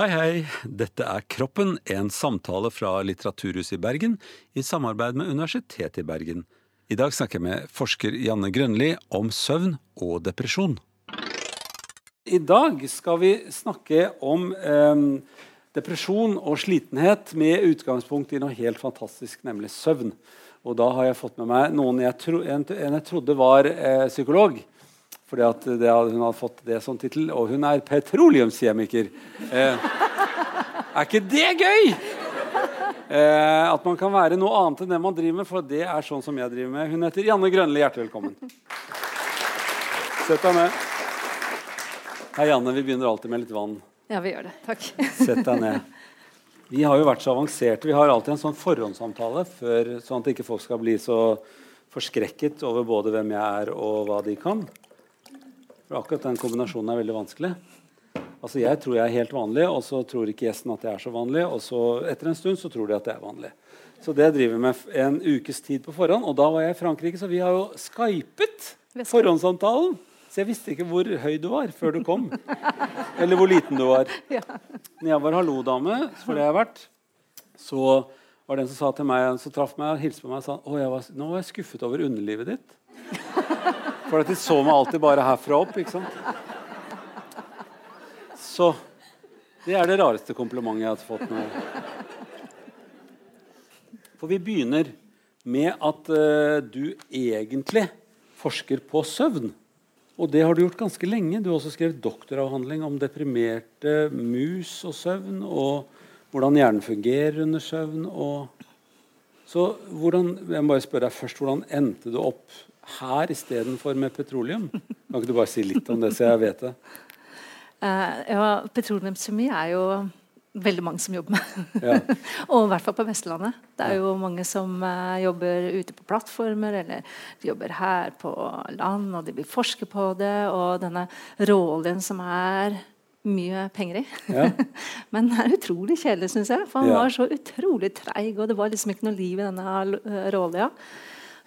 Hei, hei. Dette er Kroppen, en samtale fra Litteraturhuset i Bergen i samarbeid med Universitetet i Bergen. I dag snakker jeg med forsker Janne Grønli om søvn og depresjon. I dag skal vi snakke om eh, depresjon og slitenhet med utgangspunkt i noe helt fantastisk, nemlig søvn. Og da har jeg fått med meg noen jeg, tro, en, en jeg trodde var eh, psykolog. Fordi at hun hadde fått det som tittel. Og hun er petroleumskjemiker. Eh, er ikke det gøy?! Eh, at man kan være noe annet enn det man driver med. For det er sånn som jeg driver med. Hun heter Janne Grønli. Hjertelig velkommen. Sett deg ned. Hei, Janne. Vi begynner alltid med litt vann. Ja, vi gjør det. Takk. Sett deg ned. Vi har jo vært så avanserte. Vi har alltid en sånn forhåndssamtale før, sånn at ikke folk skal bli så forskrekket over både hvem jeg er og hva de kan. For akkurat den kombinasjonen er veldig vanskelig. Altså Jeg tror jeg er helt vanlig, og så tror ikke gjesten at jeg er så vanlig. Og så etter en stund så tror de at jeg er vanlig. Så det driver vi med en ukes tid på forhånd. Og da var jeg i Frankrike, så vi har jo skypet forhåndssamtalen. Så jeg visste ikke hvor høy du var før du kom. Eller hvor liten du var. Ja. Når jeg var hallo-dame, for det har vært, så var det en som sa til meg, så traff meg og hilste på meg og sa at nå var jeg skuffet over underlivet ditt. For de så meg alltid bare herfra opp. ikke sant? Så det er det rareste komplimentet jeg har fått. Nå. For vi begynner med at uh, du egentlig forsker på søvn. Og det har du gjort ganske lenge. Du har også skrevet doktoravhandling om deprimerte mus og søvn, og hvordan hjernen fungerer under søvn. Og så hvordan, jeg må bare spørre deg først, hvordan endte du opp her istedenfor med petroleum? Kan ikke du bare si litt om det, så jeg vet det? Uh, ja, Petroleumskjemi er jo veldig mange som jobber med. Ja. og i hvert fall på Vestlandet. Det er jo mange som uh, jobber ute på plattformer, eller de jobber her på land, og de vil forske på det. Og denne råoljen som er mye penger i. Ja. Men den er utrolig kjedelig, syns jeg. For han ja. var så utrolig treig, og det var liksom ikke noe liv i denne råolja.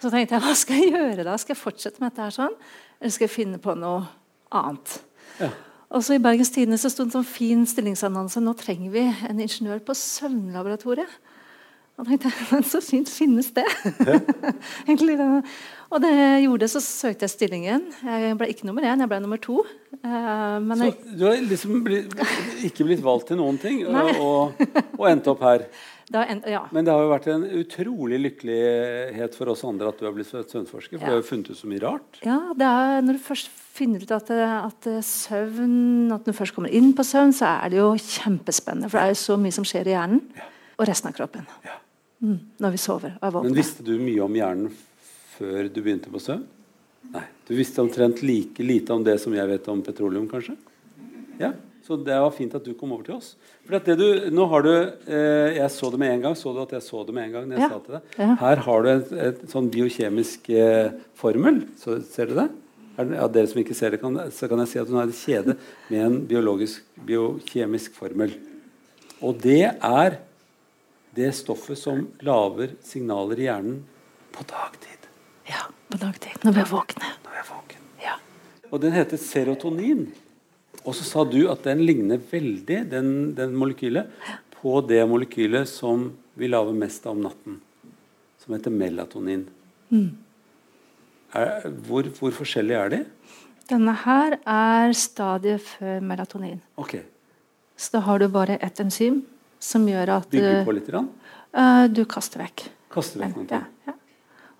Så tenkte jeg hva skal jeg gjøre da? Skal jeg fortsette med dette her sånn? Eller skal jeg finne på noe annet? Ja. Og så I Bergens Tidende så sto det en sånn fin stillingsannonse. Nå trenger vi en ingeniør på søvnlaboratoriet. Og tenkte jeg, Så fint finnes det! Ja. og det jeg gjorde så søkte jeg stillingen. Jeg ble ikke nummer én, jeg ble nummer to. Men så jeg... du har liksom blitt, ikke blitt valgt til noen ting, og, og endte opp her? En, ja. Men det har jo vært en utrolig lykkelighet for oss andre at du har blitt søvnforsker. For ja. du har jo funnet ut så mye rart. Ja, det er når du først finner ut at, at, søvn At du først kommer inn på søvn, så er det jo kjempespennende. For det er jo så mye som skjer i hjernen ja. og resten av kroppen. Mm, når vi sover og er våkne. Men visste du mye om hjernen før du begynte på søvn? Nei. Du visste omtrent like lite om det som jeg vet om petroleum, kanskje? Ja. Så det var fint at du kom over til oss. For det du, nå har du, eh, Jeg så det med en gang. Så du at jeg så det med en gang? når jeg ja. sa til deg? Ja. Her har du et, et sånn biokjemisk eh, formel. Så, ser du det? Ja, dere som ikke ser det, kan, så kan jeg si at hun har et kjede med en biologisk, biokjemisk formel. Og det er det stoffet som lager signaler i hjernen på dagtid. Ja, på dagtid. Når vi er våkne. Når vi er våkne. Ja. Og den heter serotonin. Og så sa du at den ligner veldig, den, den molekylet, på det molekylet som vi lager mest av om natten. Som heter melatonin. Mm. Er, hvor, hvor forskjellige er de? Denne her er stadiet før melatonin. Okay. Så da har du bare ett enzym som gjør at Bygger på litt? Uh, du kaster vekk. Kaster vekk ja, ja.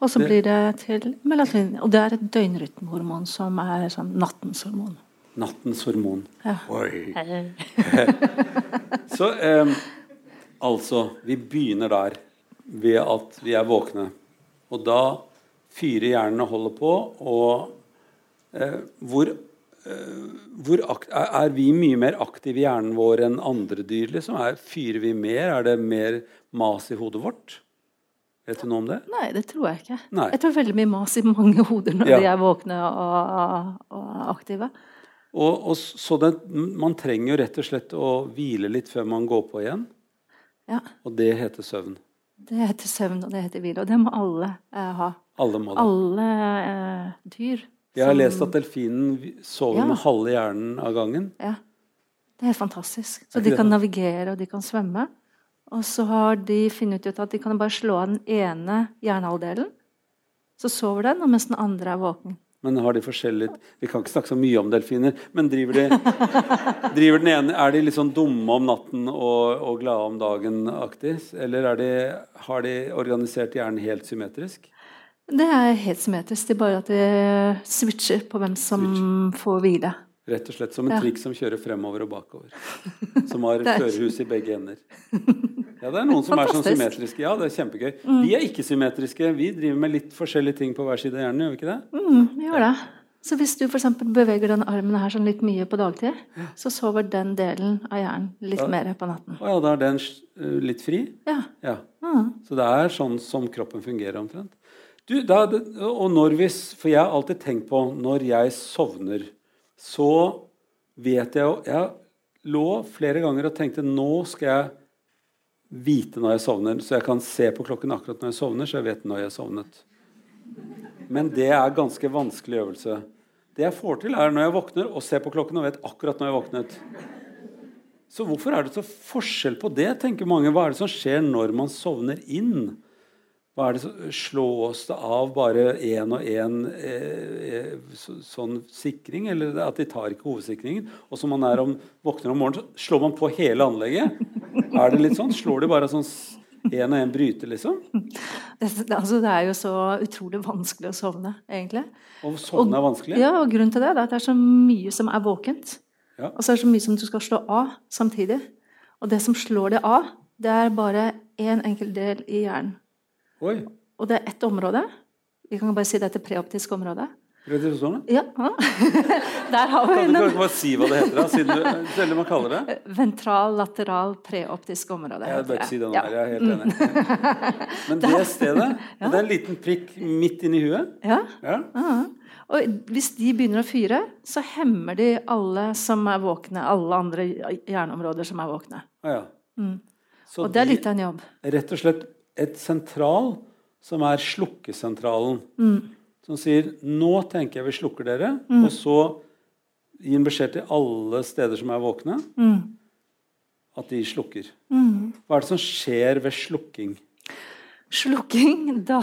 Og så det... blir det til melatonin. Og det er et døgnrytmehormon som er sånn nattens hormon. Nattens hormon. Ja. Oi. Så eh, altså Vi begynner der ved at vi er våkne. Og da fyrer hjernen og holder på. Og eh, hvor, eh, hvor er vi mye mer aktive i hjernen vår enn andre dyr? Liksom? Er, fyrer vi mer? Er det mer mas i hodet vårt? Vet du noe om det? Nei, det tror jeg ikke. Nei. Jeg tror veldig mye mas i mange hoder når ja. de er våkne og, og aktive. Og, og så det, Man trenger jo rett og slett å hvile litt før man går på igjen. Ja. Og det heter søvn. Det heter søvn, og det heter hvile. Og det må alle eh, ha. Alle må det. Alle eh, dyr. Jeg har lest at delfinen sover ja. med halve hjernen av gangen. Ja. Det er helt fantastisk. Så de kan navigere, og de kan svømme. Og så har de funnet ut at de kan bare slå av den ene hjernehalvdelen. Så sover den, og mens den andre er våken. Men har de forskjellig Vi kan ikke snakke så mye om delfiner, men driver de driver den ene, Er de litt sånn dumme om natten og, og glade om dagen-aktig? Eller de, har de organisert hjernen helt symmetrisk? Det er helt symmetrisk. Det er bare at de switcher på hvem som Switch. får hvile. Rett og slett som en ja. trikk som kjører fremover og bakover. Som har førerhus i begge ender. Ja, det er noen som Fantastisk. er sånn symmetriske. Ja, det er kjempegøy. Mm. Vi er ikke symmetriske. Vi driver med litt forskjellige ting på hver side av hjernen, gjør vi ikke det? Mm, vi gjør det. Så hvis du f.eks. beveger den armen her sånn litt mye på dagtid, så sover den delen av hjernen litt ja. mer på natten. Å ja, da er den uh, litt fri? Ja. ja. Mm. Så det er sånn som kroppen fungerer omtrent. Du, da, og når vi, For jeg har alltid tenkt på når jeg sovner, så vet jeg jo Jeg lå flere ganger og tenkte nå skal jeg vite når jeg sovner, så jeg kan se på klokken akkurat når jeg sovner, så jeg vet når jeg har sovnet. Men det er ganske vanskelig øvelse. Det jeg får til, er når jeg våkner og ser på klokken og vet akkurat når jeg våknet. Så hvorfor er det så forskjell på det, tenker mange. Hva er det som skjer når man sovner inn? Hva er det som Slås det av bare én og én eh, så, sånn sikring? Eller at de tar ikke hovedsikringen? Og som man er om, våkner om morgenen, så slår man på hele anlegget? Er det litt sånn? Slår de bare sånn én og én bryter, liksom? Det, altså, det, er jo så utrolig vanskelig å sovne, egentlig. Og sovne er vanskelig? ja, og grunnen til det er at det er så mye som er våkent. Ja. Og så er det så mye som du skal slå av samtidig. Og det som slår det av, det er bare én enkelt del i hjernen. Oi. Og det er ett område. Vi kan bare si det er et preoptisk område. Ja. Der har vi. Kan du bare si hva det heter, da, siden du, man kaller det? Ventral, lateral, preoptisk område. Jeg bør ikke si det nå, ja. jeg er helt enig. Mm. Men det stedet, det er en liten prikk midt inni huet? Ja. ja. Og hvis de begynner å fyre, så hemmer de alle som er våkne, alle andre hjerneområder som er våkne. Ah, ja. Mm. Og det er litt av en jobb. Rett og slett et sentral som er slukkesentralen. Mm. Som sier 'Nå tenker jeg vi slukker dere', mm. og så gi en beskjed til alle steder som er våkne, mm. at de slukker. Hva er det som skjer ved slukking? Slukking Da,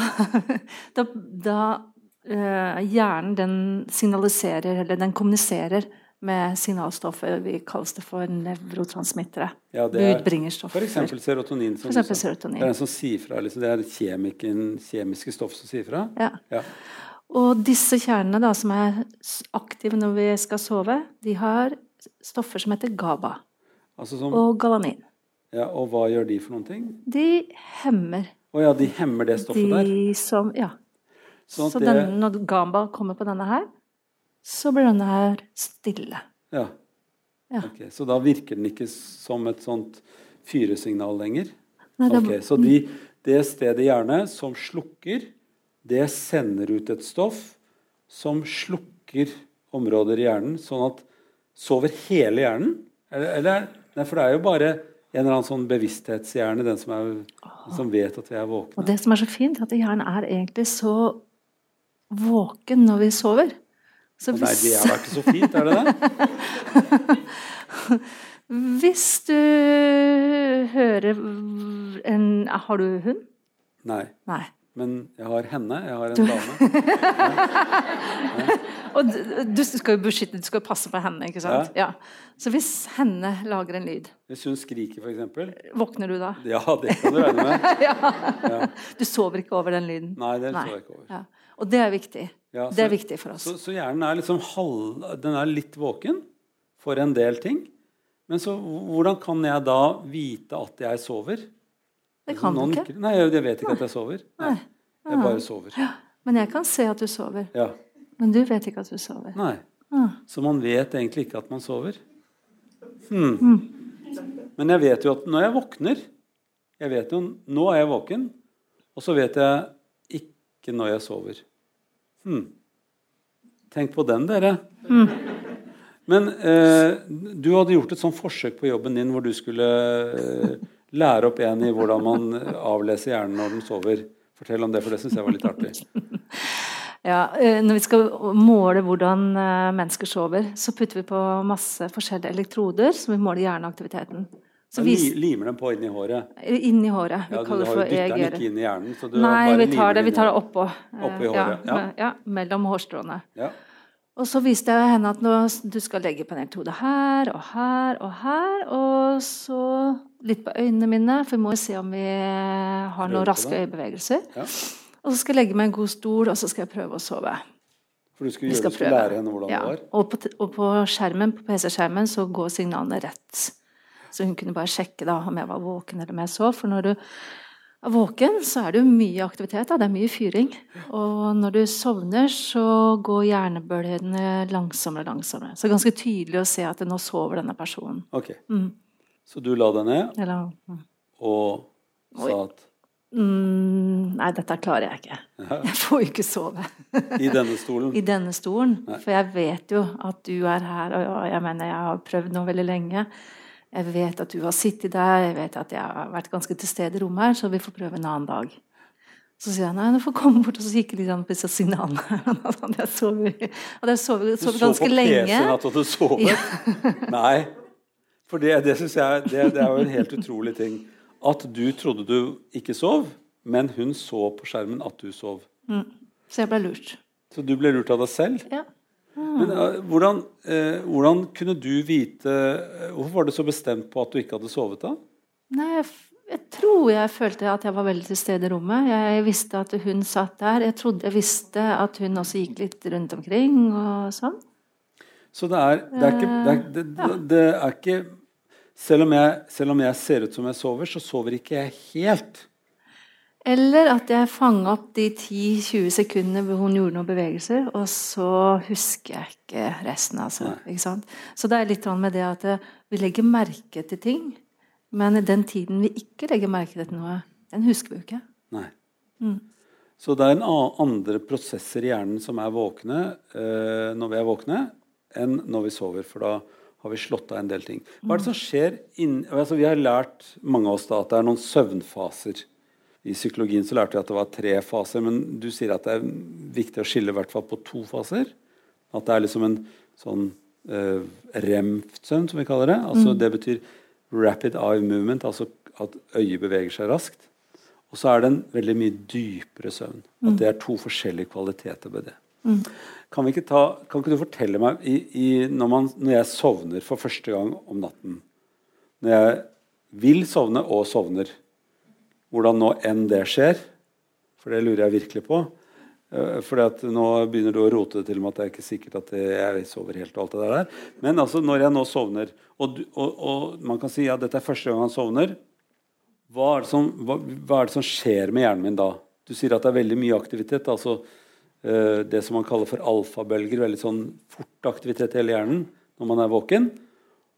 da, da uh, hjernen den signaliserer, eller den kommuniserer med signalstoffer. Vi kalles det for nevrotransmittere. Ja, det er Budbringerstoffer. F.eks. serotonin. Som for serotonin. Det er den som sier fra. Liksom. Det er kjemikken, kjemiske stoff som sier fra. Ja. ja. Og disse kjernene da, som er aktive når vi skal sove, de har stoffer som heter GABA altså som, og galanin. Ja, Og hva gjør de for noen ting? De hemmer. Å oh, ja, de hemmer det stoffet de der? Som, ja. Sånn så det... den, når GABA kommer på denne her, så blir denne her stille. Ja. ja. Okay, så da virker den ikke som et sånt fyresignal lenger? Nei, det... okay, så de, det stedet i hjernen som slukker, det sender ut et stoff som slukker områder i hjernen, sånn at Sover hele hjernen? Eller, eller, nei, for det er jo bare en eller annen sånn bevissthetshjerne, den som, er, den som vet at vi er våkne. Og Det som er så fint, er at hjernen er egentlig så våken når vi sover. Så hvis... Nei, det er vært så fint, er det det? hvis du hører en Har du hund? Nei. Nei. Men jeg har henne. Jeg har en du... dame. Ja. Og du, skal jo beskytte, du skal passe på henne, ikke sant? Ja. ja. Så hvis henne lager en lyd Hvis hun skriker, f.eks. Våkner du da? Ja, det kan du regne med. ja. Du sover ikke over den lyden? Nei, det sover jeg ikke over. Og det er viktig. Ja, så, det er viktig for oss. Så, så, hjernen er liksom halv, den er litt våken for en del ting. Men så hvordan kan jeg da vite at jeg sover? Det kan du ikke. Nei, jeg vet ikke at jeg sover. Nei. Jeg bare sover. Ja. Men jeg kan se at du sover. Ja. Men du vet ikke at du sover. Nei. Så man vet egentlig ikke at man sover. Hmm. Mm. Men jeg vet jo at når jeg våkner jeg vet jo, Nå er jeg våken, og så vet jeg ikke når jeg sover. Hmm. Tenk på den, dere. Mm. Men eh, du hadde gjort et sånt forsøk på jobben din hvor du skulle eh, lære opp en i hvordan man avleser hjernen når den sover. Fortell om det, for det syns jeg var litt artig. Ja, eh, Når vi skal måle hvordan eh, mennesker sover, så putter vi på masse forskjellige elektroder som vi måler hjerneaktiviteten. Så vi limer dem på inni håret? Inni håret. Vi ja, kaller det for dytter den ikke inn i hjernen? Så du Nei, vi tar det, vi tar det oppå. Oppå i håret, ja. ja. Mellom hårstråene. Ja. Og så viste jeg henne at nå, du skal legge på her og her og her. Og så litt på øynene mine, for vi må se om vi har noen raske øyebevegelser. Ja. Og så skal jeg legge meg i en god stol, og så skal jeg prøve å sove. For du skulle, gjøre, du skulle lære henne hvordan ja. det var? Og på, og på skjermen, på PC-skjermen så går signalene rett. Så hun kunne bare sjekke da, om jeg var våken eller om jeg sov. For når du er våken, så er det jo mye aktivitet. Da. Det er mye fyring. Og når du sovner, så går hjernebølgene langsommere og langsommere. Så det er ganske tydelig å se at nå sover denne personen. Ok. Mm. Så du la deg ned la, mm. og sa at Mm, nei, dette klarer jeg ikke. Jeg får jo ikke sove. I denne stolen? I denne stolen. Nei. For jeg vet jo at du er her, og jeg mener jeg har prøvd nå veldig lenge. Jeg vet at du har sittet der, jeg vet at jeg har vært ganske til stede i rommet her, så vi får prøve en annen dag. Så sier jeg nei, du får komme bort og så gikk de litt på disse signalene. Hadde jeg sovet, hadde jeg sovet, sovet ganske lenge. Du så på PC-en at du sovet? Ja. nei. For det, det syns jeg det, det er jo en helt utrolig ting at du trodde du ikke sov, men hun så på skjermen at du sov. Mm. Så jeg ble lurt. Så du ble lurt av deg selv? Ja. Men uh, hvordan, uh, hvordan, kunne du vite uh, Hvorfor var du så bestemt på at du ikke hadde sovet da? Nei, jeg, jeg, tror jeg følte at jeg var veldig til stede i rommet. Jeg visste at hun satt der. Jeg trodde jeg visste at hun også gikk litt rundt omkring og sånn. Så det er, det er ikke, det er, det, ja. det er ikke selv om, jeg, selv om jeg ser ut som jeg sover, så sover ikke jeg helt. Eller at jeg fanga opp de 10-20 sekundene hvor hun gjorde noen bevegelser, og så husker jeg ikke resten. Altså, ikke så det er litt sånn med det at eh, vi legger merke til ting, men den tiden vi ikke legger merke til noe, den husker vi jo ikke. Nei. Mm. Så det er en andre prosesser i hjernen som er våkne eh, når vi er våkne, enn når vi sover. For da har vi slått av en del ting. Hva er det som skjer inn, altså Vi har lært mange av oss da at det er noen søvnfaser. I psykologien så lærte vi at det var tre faser, men du sier at det er viktig å skille i hvert fall på to faser. At det er liksom en sånn uh, REM-søvn, som vi kaller det. Altså mm. Det betyr rapid eye movement, altså at øyet beveger seg raskt. Og så er det en veldig mye dypere søvn. At mm. det er to forskjellige kvaliteter ved det. Mm. Kan, ikke ta, kan, ikke du fortelle meg i, i, når, man, når, jeg sovner for første gang om natten Når jeg vil sovne og sovner, hvordan nå enn det skjer For det lurer jeg virkelig på. For nå begynner du å rote det til med at det er ikke sikkert at jeg sover helt. og alt det der. Men altså, når jeg nå sovner, og, og, og man kan si at dette er første gang han sovner hva er, som, hva, hva er, det som, skjer med hjernen min da? Du sier at det er veldig mye aktivitet. altså uh, det som man kaller for alfabølger. Veldig sånn fort aktivitet i hele hjernen når man er våken.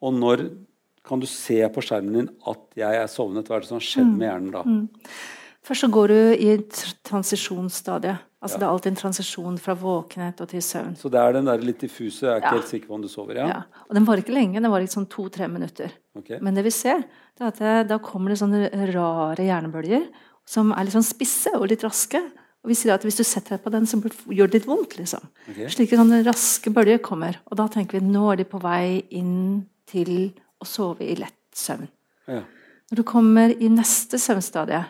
Og når kan du se på skjermen din at jeg er sovnet? Hva er det som har skjedd med hjernen da? Mm. Først så går du i et transisjonsstadie. Altså ja. Det er alltid en transisjon fra våkenhet og til søvn. Så det er den der litt diffuse? Jeg er ikke ja. helt sikker på om du sover? Ja. ja. Og Den varer ikke lenge, den varer sånn to-tre minutter. Okay. Men det vi ser, det er at det, da kommer det sånne rare hjernebølger som er litt sånn spisse og litt raske. Og vi sier at Hvis du setter deg på den, så gjør det litt vondt. liksom. Okay. Slike sånne raske bølger kommer. Og da tenker vi nå er de på vei inn til å sove i lett søvn. Ja. Når du kommer i neste søvnstadie,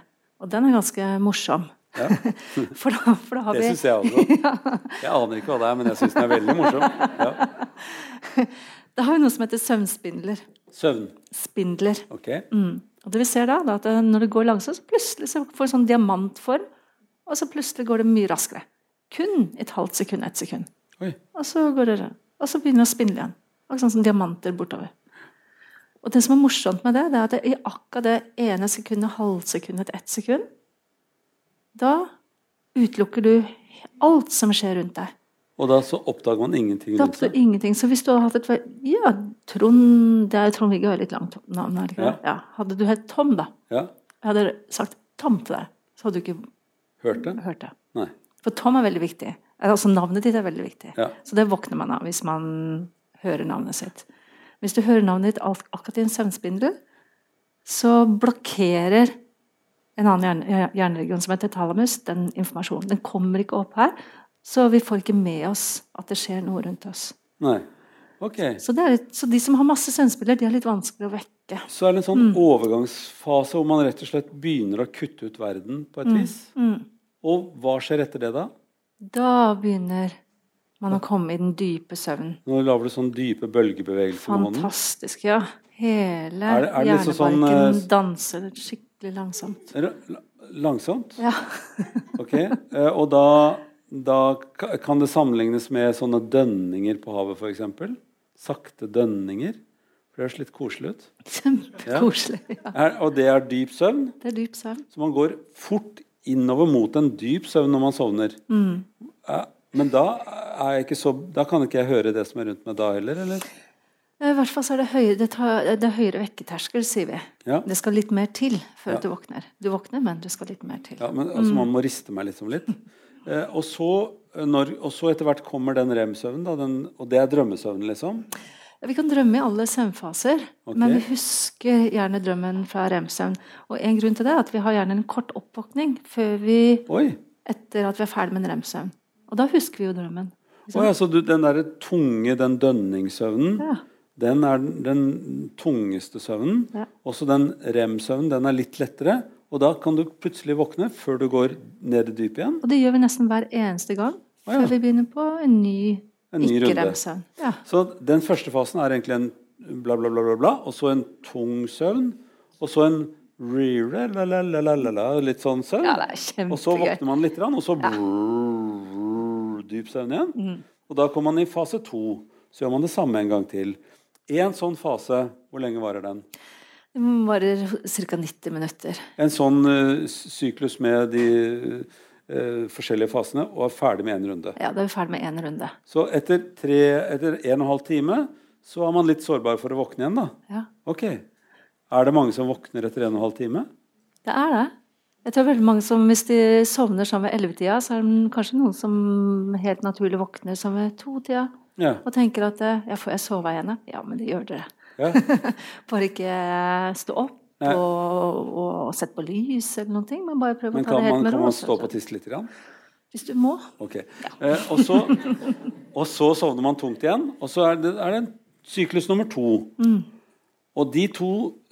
og den er ganske morsom ja. for, da, for da har det vi Det syns jeg også. ja. Jeg aner ikke hva det er, men jeg syns den er veldig morsom. Ja. Da har vi noe som heter søvnspindler. Søvnspindler? Okay. Mm. Og det vi ser da, da at Når det går langsomt, så plutselig så får det sånn diamantform. Og så plutselig går det mye raskere. Kun et halvt sekund, ett sekund. Oi. Og så går det Og så begynner det å spindle igjen. Akkurat sånn som diamanter bortover. Og det som er morsomt med det, det er at det i akkurat det ene sekundet, halvsekundet ett sekund, da utelukker du alt som skjer rundt deg. Og da så oppdager man ingenting? Da oppdager ingenting. Så hvis du hadde hatt et Ja, Trond Det er Trond-Viggo er litt langt navn. Ja. ja. Hadde du hett Tom, da, ja. jeg hadde sagt Tom til deg, så hadde du ikke hørt det. Nei. For Tom er veldig viktig. Altså Navnet ditt er veldig viktig. Ja. Så det våkner man av hvis man hører navnet sitt. Hvis du hører navnet ditt akkurat i en søvnspindel, så blokkerer en annen hjerneregion som heter thalamus, den informasjonen. Den kommer ikke opp her. Så vi får ikke med oss at det skjer noe rundt oss. Nei. Ok. Så, litt- så de som har masse søvnspiller, de er litt vanskelig å vekke. Så er det en sånn overgangsfase hvor man rett og slett begynner å kutte ut verden på et vis. Og hva skjer etter det, da? Da begynner man har kommet i den dype søvnen. Nå lager du sånn dype bølgebevegelser med hånden. Fantastisk, ja. Hele Er det- er det hjernebarken sånn, hjernebarken eh, danser skikkelig langsomt. Er Langsomt? Ja. Ok. Eh, og da, da kan det sammenlignes med sånne dønninger på havet, f.eks.? Sakte dønninger. For det høres litt koselig ut. Kjempekoselig. Ja. Er, og det er dyp søvn. Det er dyp søvn. Så man går fort innover mot en dyp søvn når man sovner. Mm. Eh, Men da, er så, da kan ikke jeg høre det som er rundt meg da heller, eller? Eh, I hvert fall så er det høyere, det tar, det er høyere vekketerskel, sier vi. Ja. Det skal litt mer til før Ja. du våkner. Du våkner, men det skal litt mer til. Ja, men altså, Man må riste meg liksom litt. Eh, og, så, eh, når, og så etter hvert kommer den rem-søvnen, og det er drømmesøvnen, liksom? Vi kan drømme i alle søvnfaser, okay. men vi husker gjerne drømmen fra rem-søvn. Og en grunn til det er at vi har gjerne en kort oppvåkning før vi, Oi! etter at vi er ferdig med en rem-søvn. Og da husker vi jo drømmen. Åja, så du, den derre tunge, den dønningssøvnen, Ja. den er den, den tungeste søvnen. Ja. Også den rem-søvnen, den er litt lettere. Og da kan du plutselig våkne før du går ned i dypet igjen. Og det gjør vi nesten hver eneste gang oh, ja. før vi begynner på en ny, ny ikke-rem-søvn. Ja. Så den første fasen er egentlig en bla, bla, bla, bla, bla og så en tung søvn. Og så en re- la, la, la, la, la, la, litt sånn søvn. ja, og så våkner man litt, og så brrr, dyp søvn igjen. Mm. Og da kommer man i fase to. Så gjør man det samme en gang til. En sånn fase, hvor lenge varer den? Den varer ca. 90 minutter. En sånn uh, syklus med de uh, forskjellige fasene, og er ferdig med én runde. Ja, da er vi ferdig med én runde. Så etter, tre, etter en og en halv time så er man litt sårbar for å våkne igjen, da. Ja, Ok. Er det mange som våkner etter en og en halv time? det er det. Jeg tror veldig mange som hvis de sovner sånn ved ellevetida, så er det kanskje noen som helt naturlig våkner sånn ved to-tida Ja. og tenker at eh, ja, får jeg sove igjen? da?» Ja, men det gjør dere. ja. Bare ikke stå opp Nei. og, og sette på lys eller noen ting, men bare prøve Men å ta det helt man, med kan man stå på tisse litt? Grann? Hvis du må. Ok. Eh, og, så, og så sovner man tungt igjen, og så er det, er det en syklus nummer to. Og de to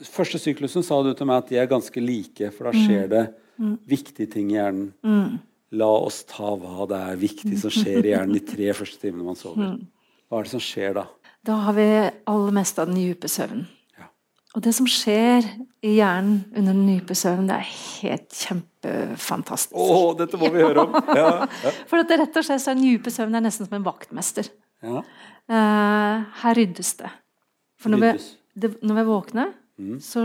første syklusene sa du til meg at de er ganske like, for da skjer det viktige ting i hjernen. La oss ta hva det er viktig som skjer i hjernen de tre første timene man sover. Hva er det som skjer da? Da har vi aller meste av den dype søvnen. Ja. Og det som skjer i hjernen under den dype søvnen, det er helt kjempefantastisk. Å, dette må vi høre om! Ja, ja, For at det rett og slett så er den dype søvnen nesten som en vaktmester. ja. Eh, her ryddes det. For når vi. Det, når vi er våkne, så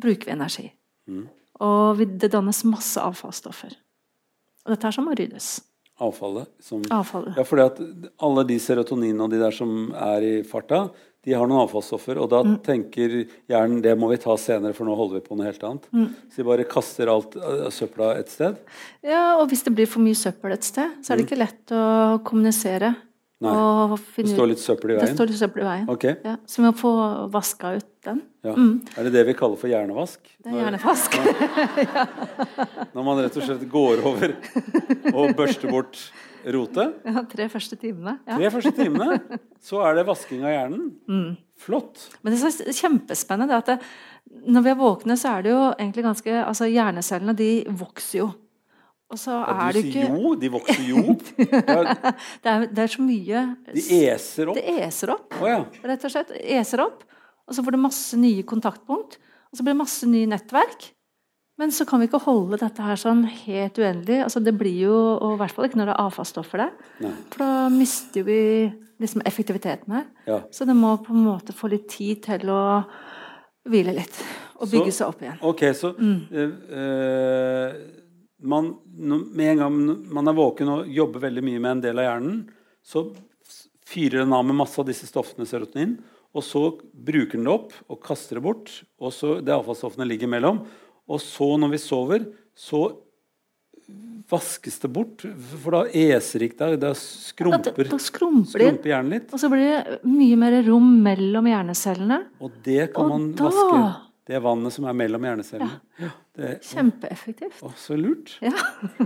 bruker vi energi. Og vi, det dannes masse avfallsstoffer. Og dette er som må ryddes. Avfallet. Som, Avfallet. ja, fordi at alle de serotoninene og de der som er i farta, de har noen avfallsstoffer. Og da tenker hjernen det må vi ta senere, for nå holder vi på noe helt annet. Så de bare kaster alt uh, søpla et sted. Ja, og hvis det blir for mye søppel et sted, så er det ikke lett å kommunisere. Nei, Det står litt søppel i Det veien. står litt søppel i veien. Okay. Ja, så vi må få vaska ut den. ja. Er det det vi kaller for hjernevask? Det er hjernevask. ja. Når man rett og slett går over og børster bort rotet. Ja, tre første timene. Ja. Tre første timene så er det vasking av hjernen. Flott. Men det som er kjempespennende er at det, når vi er våkne, så er det jo egentlig ganske altså Hjernecellene de vokser jo. Og så Ja, er du det ikke jo, de vokser jo. Ja, det er, det er så mye de eser opp. Det eser opp, oh, ja. rett og slett. Eser opp. Og så får det masse nye kontaktpunkt. Og så blir det masse nye nettverk. Men så kan vi ikke holde dette her sånn helt uendelig. Altså det blir jo, og I hvert fall ikke når det er avfallsstoffer der. Nei. For da mister vi liksom effektiviteten her. Ja. Så det må på en måte få litt tid til å hvile litt. Og Så- bygge seg opp igjen. Ok, så eh, eh, man, Med en gang man er våken og jobber veldig mye med en del av hjernen, så fyrer den av med masse av disse stoffene serotonin. Og så bruker den det opp og kaster det bort. Og så det avfallsstoffene ligger imellom. Og så, når vi sover, så vaskes det bort. For da eser ikke det. Da Da, skrumper, da skrumper det. skrumper hjernen litt. Og så blir det mye mer rom mellom hjernecellene. Og det kan Og man da- vaske. Det vannet som er mellom hjernecellene. Ja. Det, Kjempeeffektivt. Å, så lurt. Ja.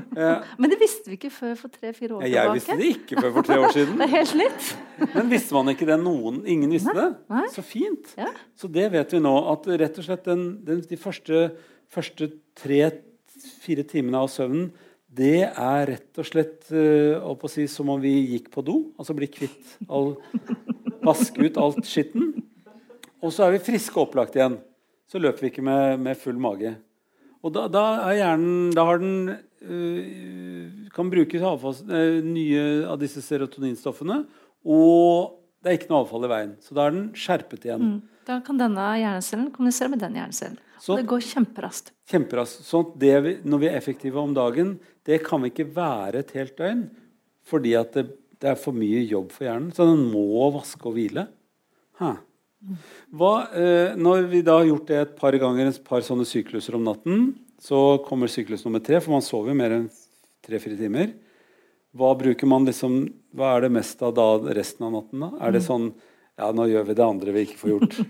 Men det visste vi ikke før for tre-fire år tilbake. Jeg visste det ikke før for tre år siden. det er helt nytt. Men visste man ikke det? Noen, ingen visste det? Nei. Så fint. Ja. Så det vet vi nå. At rett og slett den, den, de første, første tre-fire timene av søvnen det er rett og slett uh, si, som om vi gikk på do. Altså bli kvitt all Vaske ut alt skitten. Og så er vi friske og opplagt igjen. Så løper vi ikke med, med full mage. Og da, da, er hjernen Da har den øh, kan brukes avfall, øh, nye av disse serotoninstoffene. Og det er ikke noe avfall i veien. Så da er den skjerpet igjen. Mm. Da kan denne hjernecellen kommunisere med den hjernecellen. Så, det går kjemperaskt. Kjemperaskt. Så det vi, når vi er effektive om dagen, det kan vi ikke være et helt døgn. Fordi at det, det er for mye jobb for hjernen. Så den må vaske og hvile. Huh. Hva, eh, når vi da har gjort det et par ganger, et par sånne sykluser om natten, så kommer syklus nummer tre, for man sover jo mer enn tre-fire timer. Hva bruker man liksom, hva er det mest av da resten av natten? da? Er det mm. sånn ja, nå gjør vi det andre vi ikke får gjort.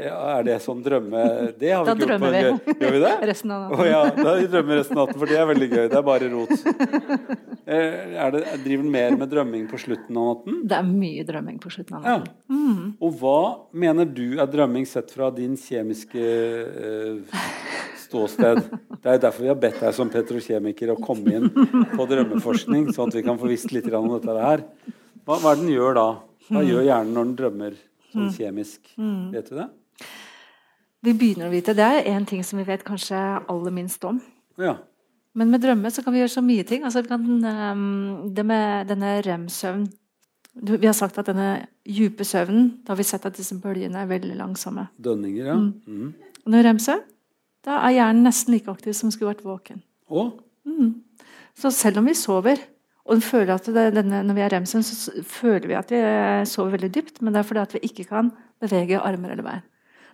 Ja, er det sånn drømme... Det har vi da ikke gjort på vi. Gjør, vi det? Resten av natten. Oh, ja, da drømmer resten av natten, for det er veldig gøy. Det er bare rot. Eh, er det, driver den mer med drømming på slutten av natten? Det er mye drømming på slutten av natten. Ja. Mm. Og hva mener du er drømming sett fra din kjemiske uh, ståsted? Det er derfor vi har bedt deg som petrokjemiker å komme inn på drømmeforskning, sånn at vi kan få visst litt om dette her. Hva, hva er det den gjør da? Hva gjør hjernen når den drømmer sånn mm. kjemisk? Mm. Vet du det? Vi begynner å vite. Det er en ting som vi vet kanskje aller minst om. Ja. Men med drømme så kan vi gjøre så mye ting. Altså, kan, um, det med denne rem-søvn Vi har sagt at denne dype søvnen Da har vi sett at disse bølgene er veldig langsomme. Dønninger, ja. Mm. Mm. Når rem-søvn, da er hjernen nesten like aktiv som skulle vært våken. Å? Mm. Så selv om vi sover, og føler at det, denne, Når vi er remsen, så føler vi at vi sover veldig dypt, men det er fordi at vi ikke kan bevege armer eller bein.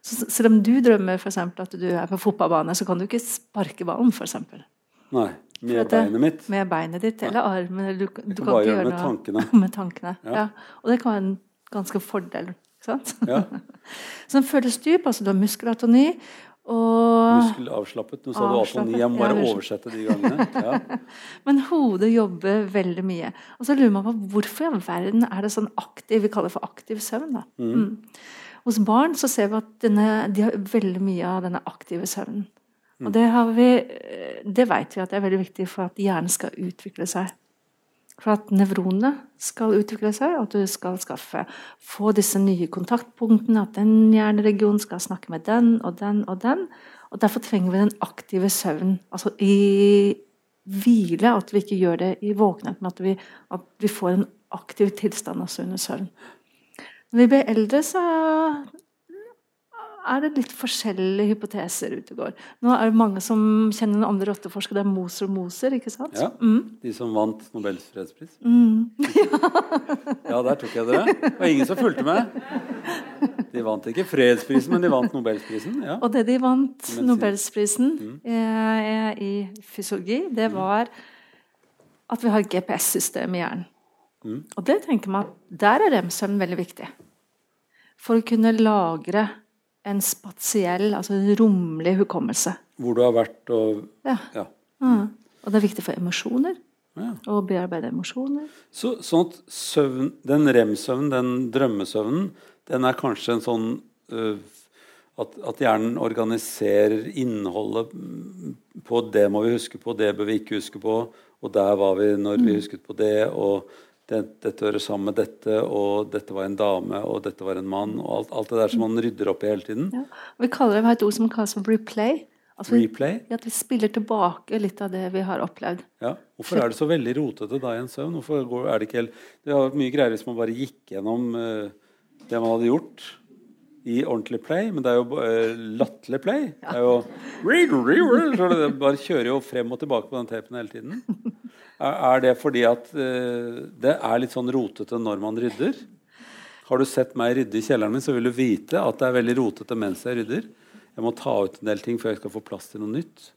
Så selv om du drømmer for eksempel, at du er på fotballbane, så kan du ikke sparke ballen. For eksempel. Nei, med det, beinet mitt. Med beinet ditt eller armen. Du, du kan, kan bare gjøre med tankene. med tankene. Ja. Ja. Og det kan være en ganske fordel. Ja. så den føles dyp. altså Du har muskelatoni. Og Muskelavslappet. Nå sa du atoni. Jeg må bare oversette de gangene. Ja. Men hodet jobber veldig mye. Og så lurer man på hvorfor i all verden er det sånn aktiv Vi kaller det for aktiv søvn. da. Mm. Mm. Hos barn så ser vi at denne, de har veldig mye av denne aktive søvnen. Og det, har vi, det vet vi at det er veldig viktig for at hjernen skal utvikle seg. For at nevronene skal utvikle seg, og at du skal skaffe, få disse nye kontaktpunktene. At den hjerneregionen skal snakke med den og den og den. Og Derfor trenger vi den aktive søvnen. Altså i hvile. At vi ikke gjør det i våkenhet, men at vi, at vi får en aktiv tilstand også under søvn. Når vi blir eldre, så er det litt forskjellige hypoteser ute og går. Nå er det mange som kjenner den andre rotteforskeren. Det er Moser og Moser, ikke sant? Ja, mm. De som vant Nobels fredspris? Mm. ja, der tok jeg dere. Det var ingen som fulgte med. De vant ikke fredsprisen, men de vant Nobelsprisen. Ja. Og det de vant Nobelsprisen mm. eh, i fysiologi, det mm. var at vi har et GPS-system i hjernen. Mm. Og det tenker man, der er rem-søvn veldig viktig. For å kunne lagre en spatiell, altså en romlig hukommelse. Hvor du har vært og Ja. ja. Mm. Og det er viktig for emosjoner. Ja. Å bearbeide emosjoner. Så, sånn at søvn, den rem-søvnen, den drømmesøvnen, den er kanskje en sånn uh, at, at, hjernen organiserer innholdet på det må vi huske på, det bør vi ikke huske på, og der var vi når vi mm. husket på det. og det, dette hører sammen med dette, og dette var en dame, og dette var en mann. og Alt, alt det der som man rydder opp i hele tiden. Ja. Vi kaller det, vi har et ord som kalles for replay. Altså, replay? At vi spiller tilbake litt av det vi har opplevd. Ja. Hvorfor er det så veldig rotete da i en søvn? Hvorfor går, er Det ikke helt, det vært mye greier hvis man bare gikk gjennom uh, det man hadde gjort i ordentlig play, men det er jo uh, latterlig play. Det er jo Bare kjører jo frem og tilbake på den tapen hele tiden. Er det fordi at uh, det er litt sånn rotete når man rydder? Har du sett meg rydde i kjelleren min, så vil du vite at det er veldig rotete mens jeg rydder. Jeg må ta ut en del ting før jeg skal få plass til noe nytt.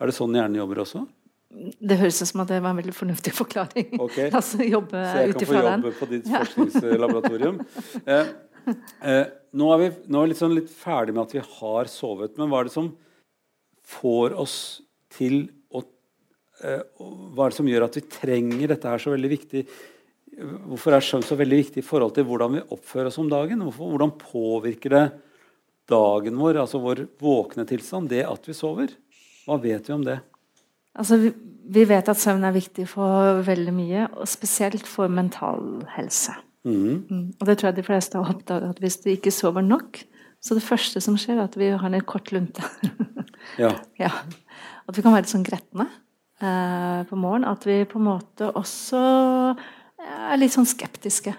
Er det sånn hjernen jobber også? Det høres ut som at det var en veldig fornuftig forklaring. Okay. altså jobbe Så jeg kan få jobbe den. på ditt forskningslaboratorium. eh, eh, nå er vi, nå er vi sånn litt ferdig med at vi har sovet, men hva er det som får oss til eh, Hva er det som gjør at vi trenger dette her så veldig viktig? Hvorfor er søvn så veldig viktig i forhold til hvordan vi oppfører oss om dagen? Hvorfor, hvordan påvirker det dagen vår, altså vår våkne tilstand, det at vi sover? Hva vet vi om det? Altså, vi, vi vet at søvn er viktig for veldig mye, og spesielt for mental helse. Mm. Mm. Og det tror jeg de fleste har oppdaget, at hvis du ikke sover nok, så det første som skjer, er at vi har en kort lunte. ja. ja. At vi kan være litt sånn gretne eh, på morgen, At vi på en måte også er litt sånn skeptiske.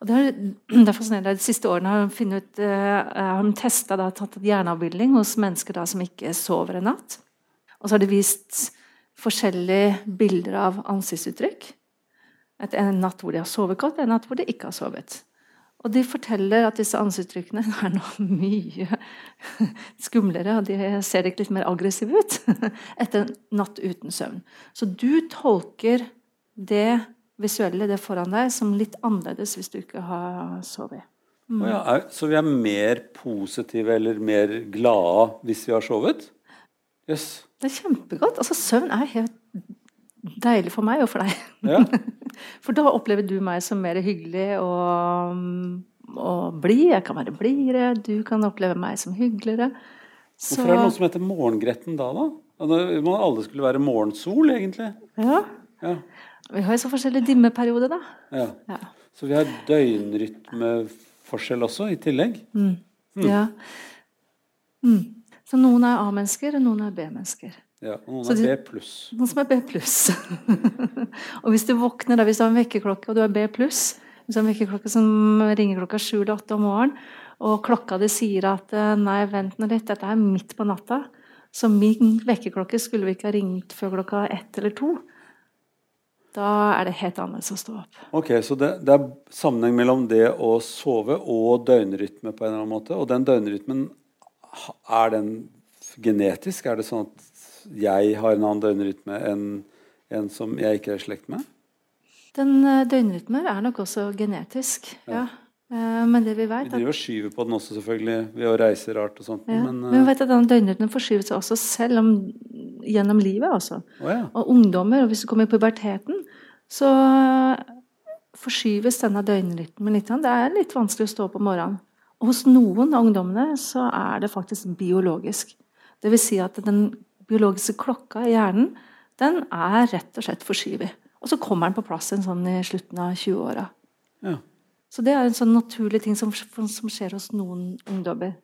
Og det er, det er fascinerende. De siste årene har de, ut, eh, har de testa, tatt hjerneavbildning hos mennesker da, som ikke sover en natt. Og så har de vist forskjellige bilder av ansiktsuttrykk. Et, en natt hvor de har sovet godt, en natt hvor de ikke har sovet. Og de forteller at disse ansiktsuttrykkene er nå mye skumlere, og de ser ikke litt mer aggressive ut etter en natt uten søvn. Så du tolker det visuelle, det foran deg, som litt annerledes hvis du ikke har sovet. Mm. Ja, så vi er mer positive eller mer glade hvis vi har sovet? Yes. Det er kjempegodt. Altså, søvn er helt deilig for meg og for deg. Ja. For da opplever du meg som mer hyggelig og, og blid. Jeg kan være blidere. Du kan oppleve meg som hyggeligere. Så... Hvorfor er det noe som heter morgengretten da, da? Man alle skulle være morgensol, egentlig. Ja. ja. Vi har jo så forskjellige dimmeperiode, da. Ja. ja. Så vi har døgnrytmeforskjell også, i tillegg. Mm. Mm. Ja. Mm. Så noen er A-mennesker, og noen er B-mennesker. Ja, og noen er B pluss. Noen som er B pluss. og hvis du våkner da, hvis du har en vekkerklokke og du er B pluss, hvis du har en vekkerklokke som ringer klokka sju eller åtte om morgenen, og klokka di sier at eh, nei, vent nå litt, dette er midt på natta, så min vekkerklokke skulle vi ikke ha ringt før klokka ett eller to. Da er det helt annerledes å stå opp. Ok, Så det, det, er sammenheng mellom det å sove og døgnrytme på en eller annen måte. Og den døgnrytmen, er den genetisk? Er det sånn at jeg har en annen døgnrytme enn en som jeg ikke er i slekt med? Den uh, døgnrytmen er nok også genetisk, ja. Uh, men det vi vet Vi driver og skyver på den også, selvfølgelig, ved å reise rart og sånt. Ja. Men, uh, men vi vet at den døgnrytmen forskyver seg også selv om, gjennom livet. Også. Oh, ja. Og ungdommer, og hvis du kommer i puberteten, så forskyves denne døgnrytmen litt. Det er litt vanskelig å stå opp om morgenen. Og hos noen av ungdommene så er det faktisk biologisk. Det vil si at den biologiske klokka i hjernen, den er rett og slett forskyvet. Og så kommer den på plass en sånn i slutten av 20-åra. Ja. Så det er en sånn naturlig ting som, som skjer hos noen ungdommer.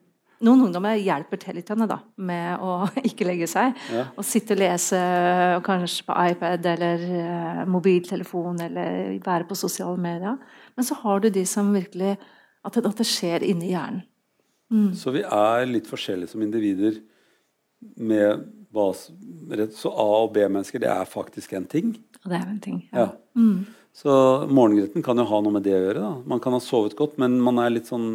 Noen ungdommer hjelper til litt da, med å ikke legge seg. Ja. Og sitte og lese og kanskje på iPad eller uh, mobiltelefon eller være på sosiale medier. Men så har du de som virkelig At det, at det skjer inni hjernen. Mm. Så vi er litt forskjellige som individer med så A- og B-mennesker, det er faktisk en ting? Det er en ting, ja. ja. Mm. Så morgengretten kan jo ha noe med det å gjøre. da. Man kan ha sovet godt, men man, er litt sånn,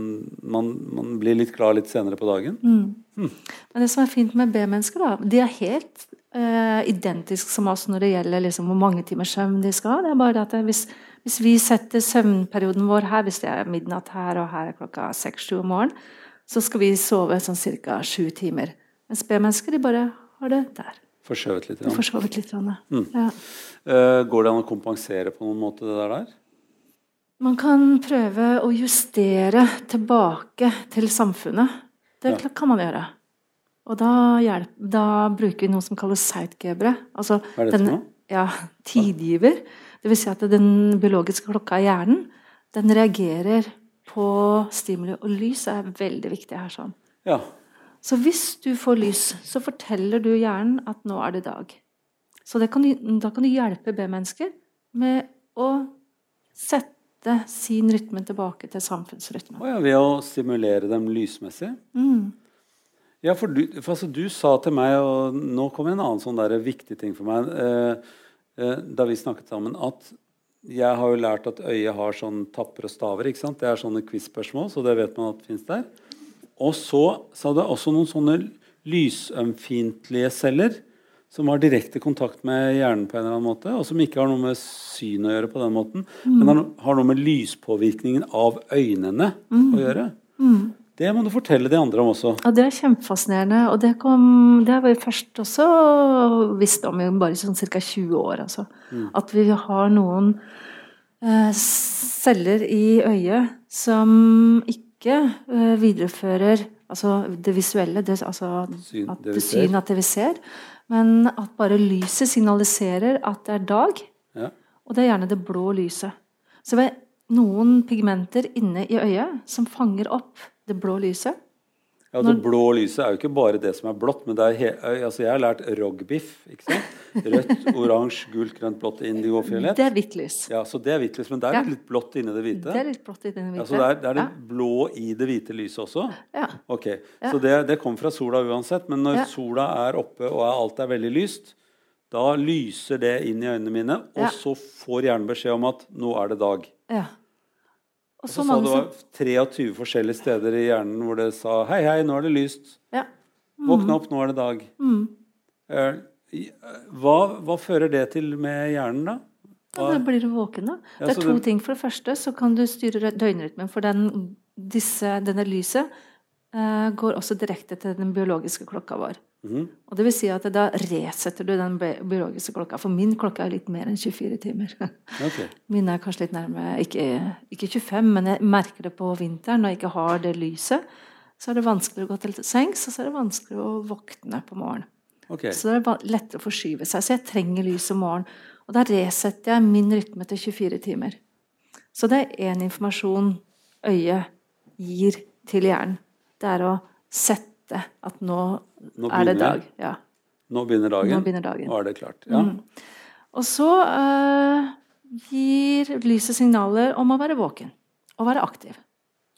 man, man blir litt klar litt senere på dagen. Mm. Mm. Men det som er fint med B-mennesker, da, de er helt uh, identiske som oss når det gjelder liksom, hvor mange timer søvn de skal ha. Det er bare at hvis, hvis, vi setter søvnperioden vår her, hvis det er midnatt her og her er klokka seks-sju om morgenen, så skal vi sove sånn ca. sju timer. Mens B-mennesker de bare har det der. Forskjøvet litt? Forskjøvet litt mm. ja. uh, går det an å kompensere på noen måte det der? Man kan prøve å justere tilbake til samfunnet. Det ja. kan man gjøre. Og da, hjelp, da, bruker vi noe som kalles Zeitgebre. Altså Hva er det for noe? Ja, tidgiver. Det vil si at den biologiske klokka i hjernen den reagerer på stimuli. Og lys er veldig viktig her. sånn. Ja. Så hvis du får lys, så forteller du hjernen at nå er det dag. Så kan du, da kan du hjelpe B-mennesker med å sette sin rytme tilbake til samfunnsrytmen. Oh ja, ved å stimulere dem lysmessig? Mm. Ja, for, du, for altså, du, sa til meg, og nå kommer en annen sånn der viktig ting for meg eh, eh, Da vi snakket sammen, at jeg har jo lært at øyet har sånn tapper og staver. ikke sant? Det er sånne quiz-spørsmål, så det vet man at fins der. Og så sa det også noen sånne lysømfintlige celler som har direkte kontakt med hjernen, på en eller annen måte, og som ikke har noe med syn å gjøre, på den måten, mm. men har noe med lyspåvirkningen av øynene mm. å gjøre. Mm. Det må du fortelle de andre om også. Ja, Det er kjempefascinerende. Og det, kom, det har vi først også visst om i bare sånn ca. 20 år. Altså. Mm. At vi har noen eh, celler i øyet som ikke eh, viderefører altså det visuelle, det, altså syn, at, det syn, at det vi ser. Men at bare lyset signaliserer at det er dag. Ja. Og det er gjerne det blå lyset. Så det er noen pigmenter inne i øyet som fanger opp det blå lyset. Ja, Det blå lyset er jo ikke bare det som er blått. men altså Jeg har lært rogbiff. ikke sant? Rødt, oransje, gult, grønt, blått, indigo, fiolett. Det er hvitt lys. Ja, så det er hvitt lys, Men det er ja. litt blått inni det hvite? Det er litt blått inni det hvite. Ja, så det er, det er det blå i det hvite lyset også? Ja. Ok, Så det, det kommer fra sola uansett. Men når sola er oppe og alt er veldig lyst, da lyser det inn i øynene mine, og så får hjernen beskjed om at nå er det dag. Ja. Og så, sa du var 23 forskjellige steder i hjernen hvor det sa 'hei, hei, nå er det lyst'. Ja. Mm. Våkne opp, nå er det dag. Mm. Eh, hva, hva, fører det til med hjernen, da? Hva? Ja, da blir du våken, da. Ja, det er to det... ting. For det første så kan du styre døgnrytmen. For den, disse, denne lyset uh, går også direkte til den biologiske klokka vår. Mm. Og det vil si at Da resetter du den biologiske klokka. For min klokke er litt mer enn 24 timer. Okay. Min er kanskje litt nærme ikke, ikke, 25, men jeg merker det på vinteren når jeg ikke har det lyset. Så er det vanskeligere å gå til sengs, og så er det vanskeligere å våkne på morgenen. Okay. Så det er lettere å forskyve seg. Så jeg trenger lys om morgenen. Og da resetter jeg min rytme til 24 timer. Så det er én informasjon øyet gir til hjernen. Det er å sette at nå nå er det dag. Ja. Nå begynner dagen? Nå begynner dagen. Nå er det klart. Ja. Mm. Og så uh, gir lyset signaler om å være våken og være aktiv.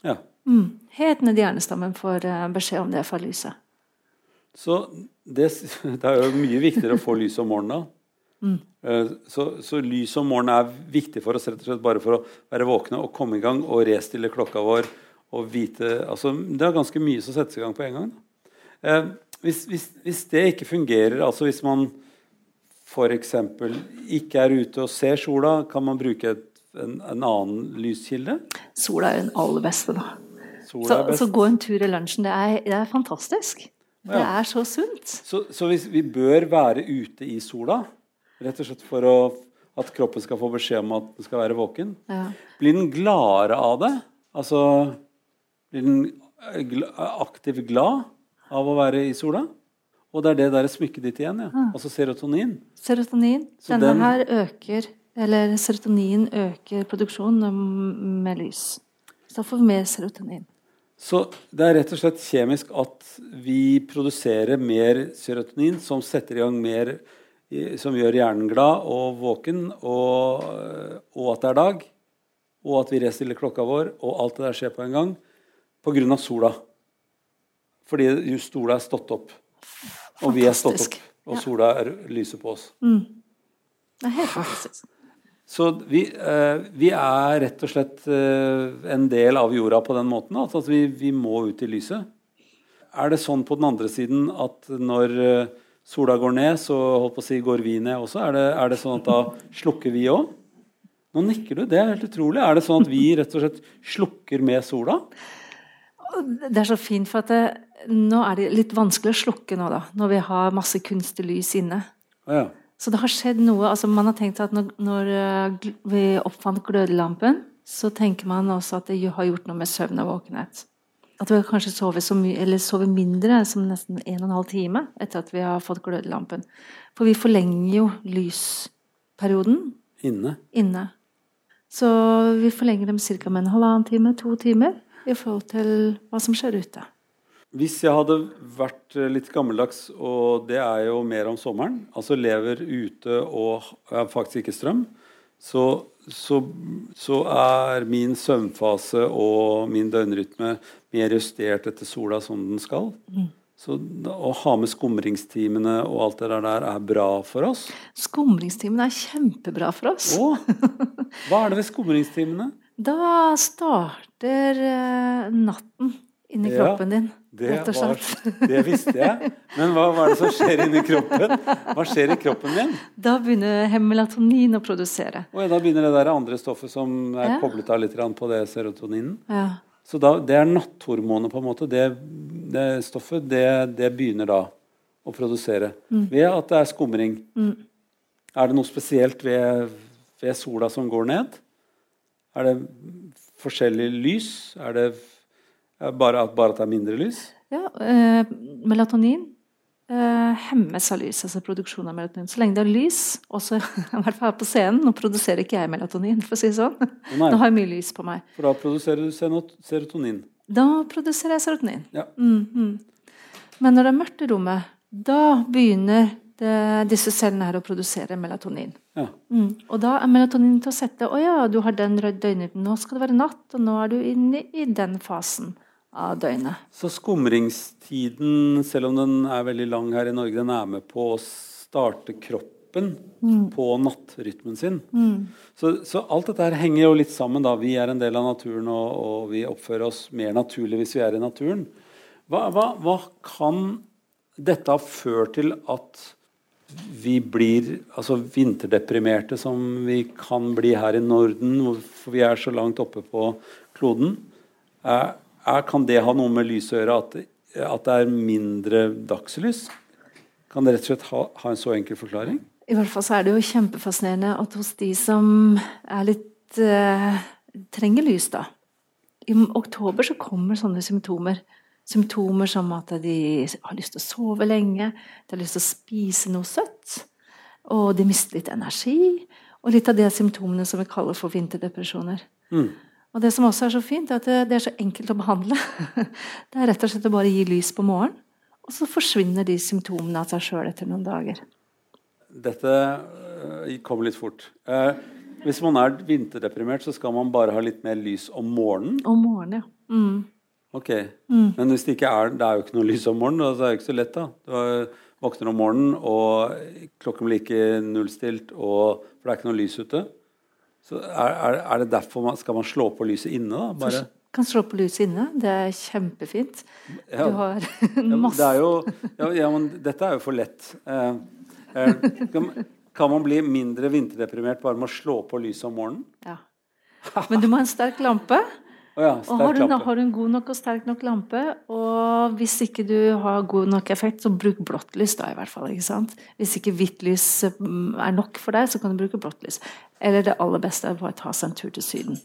Ja. Mm. Helt ned i hjernestammen får uh, beskjed om det fra lyset. Så det, det, er jo mye viktigere å få lys om morgenen. Mm. Uh, så, så, lys om morgenen er viktig for oss rett og slett bare for å være våkne og komme i gang og restille klokka vår. og vite, altså Det er ganske mye som settes i gang på en gang. Uh, hvis, hvis, hvis, det ikke fungerer, altså hvis man f.eks. ikke er ute og ser sola, kan man bruke et, en, en, annen lyskilde? Sola er den aller beste, da. Så, så, gå en tur i lunsjen. Det er, det er fantastisk. Det er så sunt. Så, så hvis vi bør være ute i sola, rett og slett for å, at kroppen skal få beskjed om at den skal være våken, ja. blir den gladere av det? Altså blir den aktivt glad? Av å være i sola. Og det er det der smykket ditt igjen. ja. Mm. Altså serotonin. Serotonin. Så Denne den, her øker Eller serotonin øker produksjonen med lys. Så da får vi mer serotonin. Så det er rett og slett kjemisk at vi produserer mer serotonin, som setter i gang mer Som gjør hjernen glad og våken, og, og at det er dag. Og at vi restiller klokka vår, og alt det der skjer på en gang. Pga. sola. Fordi just sola er stått opp. Og vi er stått opp. Og sola er lyset på oss. Mm. Det er helt fantastisk. Så vi, eh, vi, er rett og slett eh, en del av jorda på den måten. Altså at vi, vi, må ut i lyset. Er det sånn på den andre siden at når eh, sola går ned, så holdt på å si, går vi ned også? Er det, er det sånn at da slukker vi òg? Nå nikker du. Det er helt utrolig. Er det sånn at vi rett og slett slukker med sola? Det er så fint, for at det, nå er det litt vanskelig å slukke nå, da, når vi har masse kunstig lys inne. Ja. Så det har skjedd noe. altså Man har tenkt at når, når eh, vi oppfant glødelampen, så tenker man også at det har gjort noe med søvn og våkenhet. At vi kanskje sover, så mye, eller sover mindre, som nesten en og en halv time etter at vi har fått glødelampen. For vi forlenger jo lysperioden. Inne. Inne. Så vi forlenger dem ca. med en halvannen time, to timer i forhold til hva som skjer ute. Hvis jeg hadde vært eh, litt gammeldags, og det er jo mer om sommeren, altså lever ute og har faktisk ikke strøm, så, så, så, er min søvnfase og min døgnrytme mer justert etter sola som den skal. Mm. Så å ha med skumringstimene og alt det der er bra for oss. Skumringstimene er kjempebra for oss. Å, hva er det ved skumringstimene? Da starter uh, natten inni kroppen din. Det, var, det visste jeg. Men hva, hva, er det som skjer inni kroppen? Hva skjer i kroppen din? Da begynner hemmelatonin å produsere. Og da begynner det der andre stoffet som er ja. koblet av litt på det serotoninen? Ja. Så da, det er natthormonet, på en måte. Det, det stoffet, det, det, begynner da å produsere. Mm. Ved at det er skumring. Mm. Er det noe spesielt ved, ved, sola som går ned? Er det forskjellig lys? Er det bare, bare at det er mindre lys? Ja, eh, melatonin eh, hemmes av lys, altså produksjon av melatonin. Så lenge det er lys, også i hvert fall her på scenen Nå produserer ikke jeg melatonin, for å si det sånn. Nei. Nå har jeg mye lys på meg. For da produserer du serotonin? Da produserer jeg serotonin. Ja. Mm, -hmm. Men når det er mørkt i rommet, da begynner det, disse cellene her å produsere melatonin. Ja. Mm. Og da er melatonin til å sette Å ja, du har den døgnrytmen. Nå skal det være natt, og nå er du inne i den fasen av døgnet. Så skumringstiden, selv om den er veldig lang her i Norge, den er med på å starte kroppen mm. på nattrytmen sin. Mm. Så, så, alt dette her henger jo litt sammen. da. Vi er en del av naturen, og, og vi oppfører oss mer naturlig hvis vi er i naturen. Hva, hva, hva kan dette ha ført til at vi blir altså vinterdeprimerte som vi kan bli her i Norden, for vi er så langt oppe på kloden? Er, kan det ha noe med lyset å gjøre, at, at, det er mindre dagslys? Kan det rett og slett ha, ha, en så enkel forklaring? I hvert fall så er det jo kjempefascinerende at hos de som er litt eh, trenger lys, da I oktober så kommer sånne symptomer. Symptomer som at de har lyst til å sove lenge, de har lyst til å spise noe søtt, og de mister litt energi. Og litt av de symptomene som vi kaller for vinterdepresjoner. Mm. Og det som også er så fint, er at det, er så enkelt å behandle. Det er rett og slett å bare gi lys på morgenen, og så forsvinner de symptomene av seg sjøl etter noen dager. Dette uh, kommer litt fort. Uh, hvis man er vinterdeprimert, så skal man bare ha litt mer lys om morgenen? Om morgenen, ja. Mm. Ok. Mm. Men hvis det ikke er Det er jo ikke noe lys om morgenen, så er det ikke så lett, da. Du våkner om morgenen, og klokken blir ikke nullstilt, og, for det er ikke noe lys ute. Så er, er, det derfor man skal man slå på lyset inne? da? Bare? Kan slå på lyset inne. Det er kjempefint. Ja. Du har masse ja, det jo, ja, ja, men dette er jo for lett. Eh, eh, kan, kan, man bli mindre vinterdeprimert bare med å slå på lyset om morgenen? Ja. Men du må ha en sterk lampe. Oh ja, og har du, har du, en god nok og sterk nok lampe, og hvis ikke du har god nok effekt, så bruk blått lys, da i hvert fall. ikke sant? Hvis ikke hvitt lys mm, er nok for deg, så kan du bruke blått lys. Eller det aller beste er å ta seg en tur til Syden.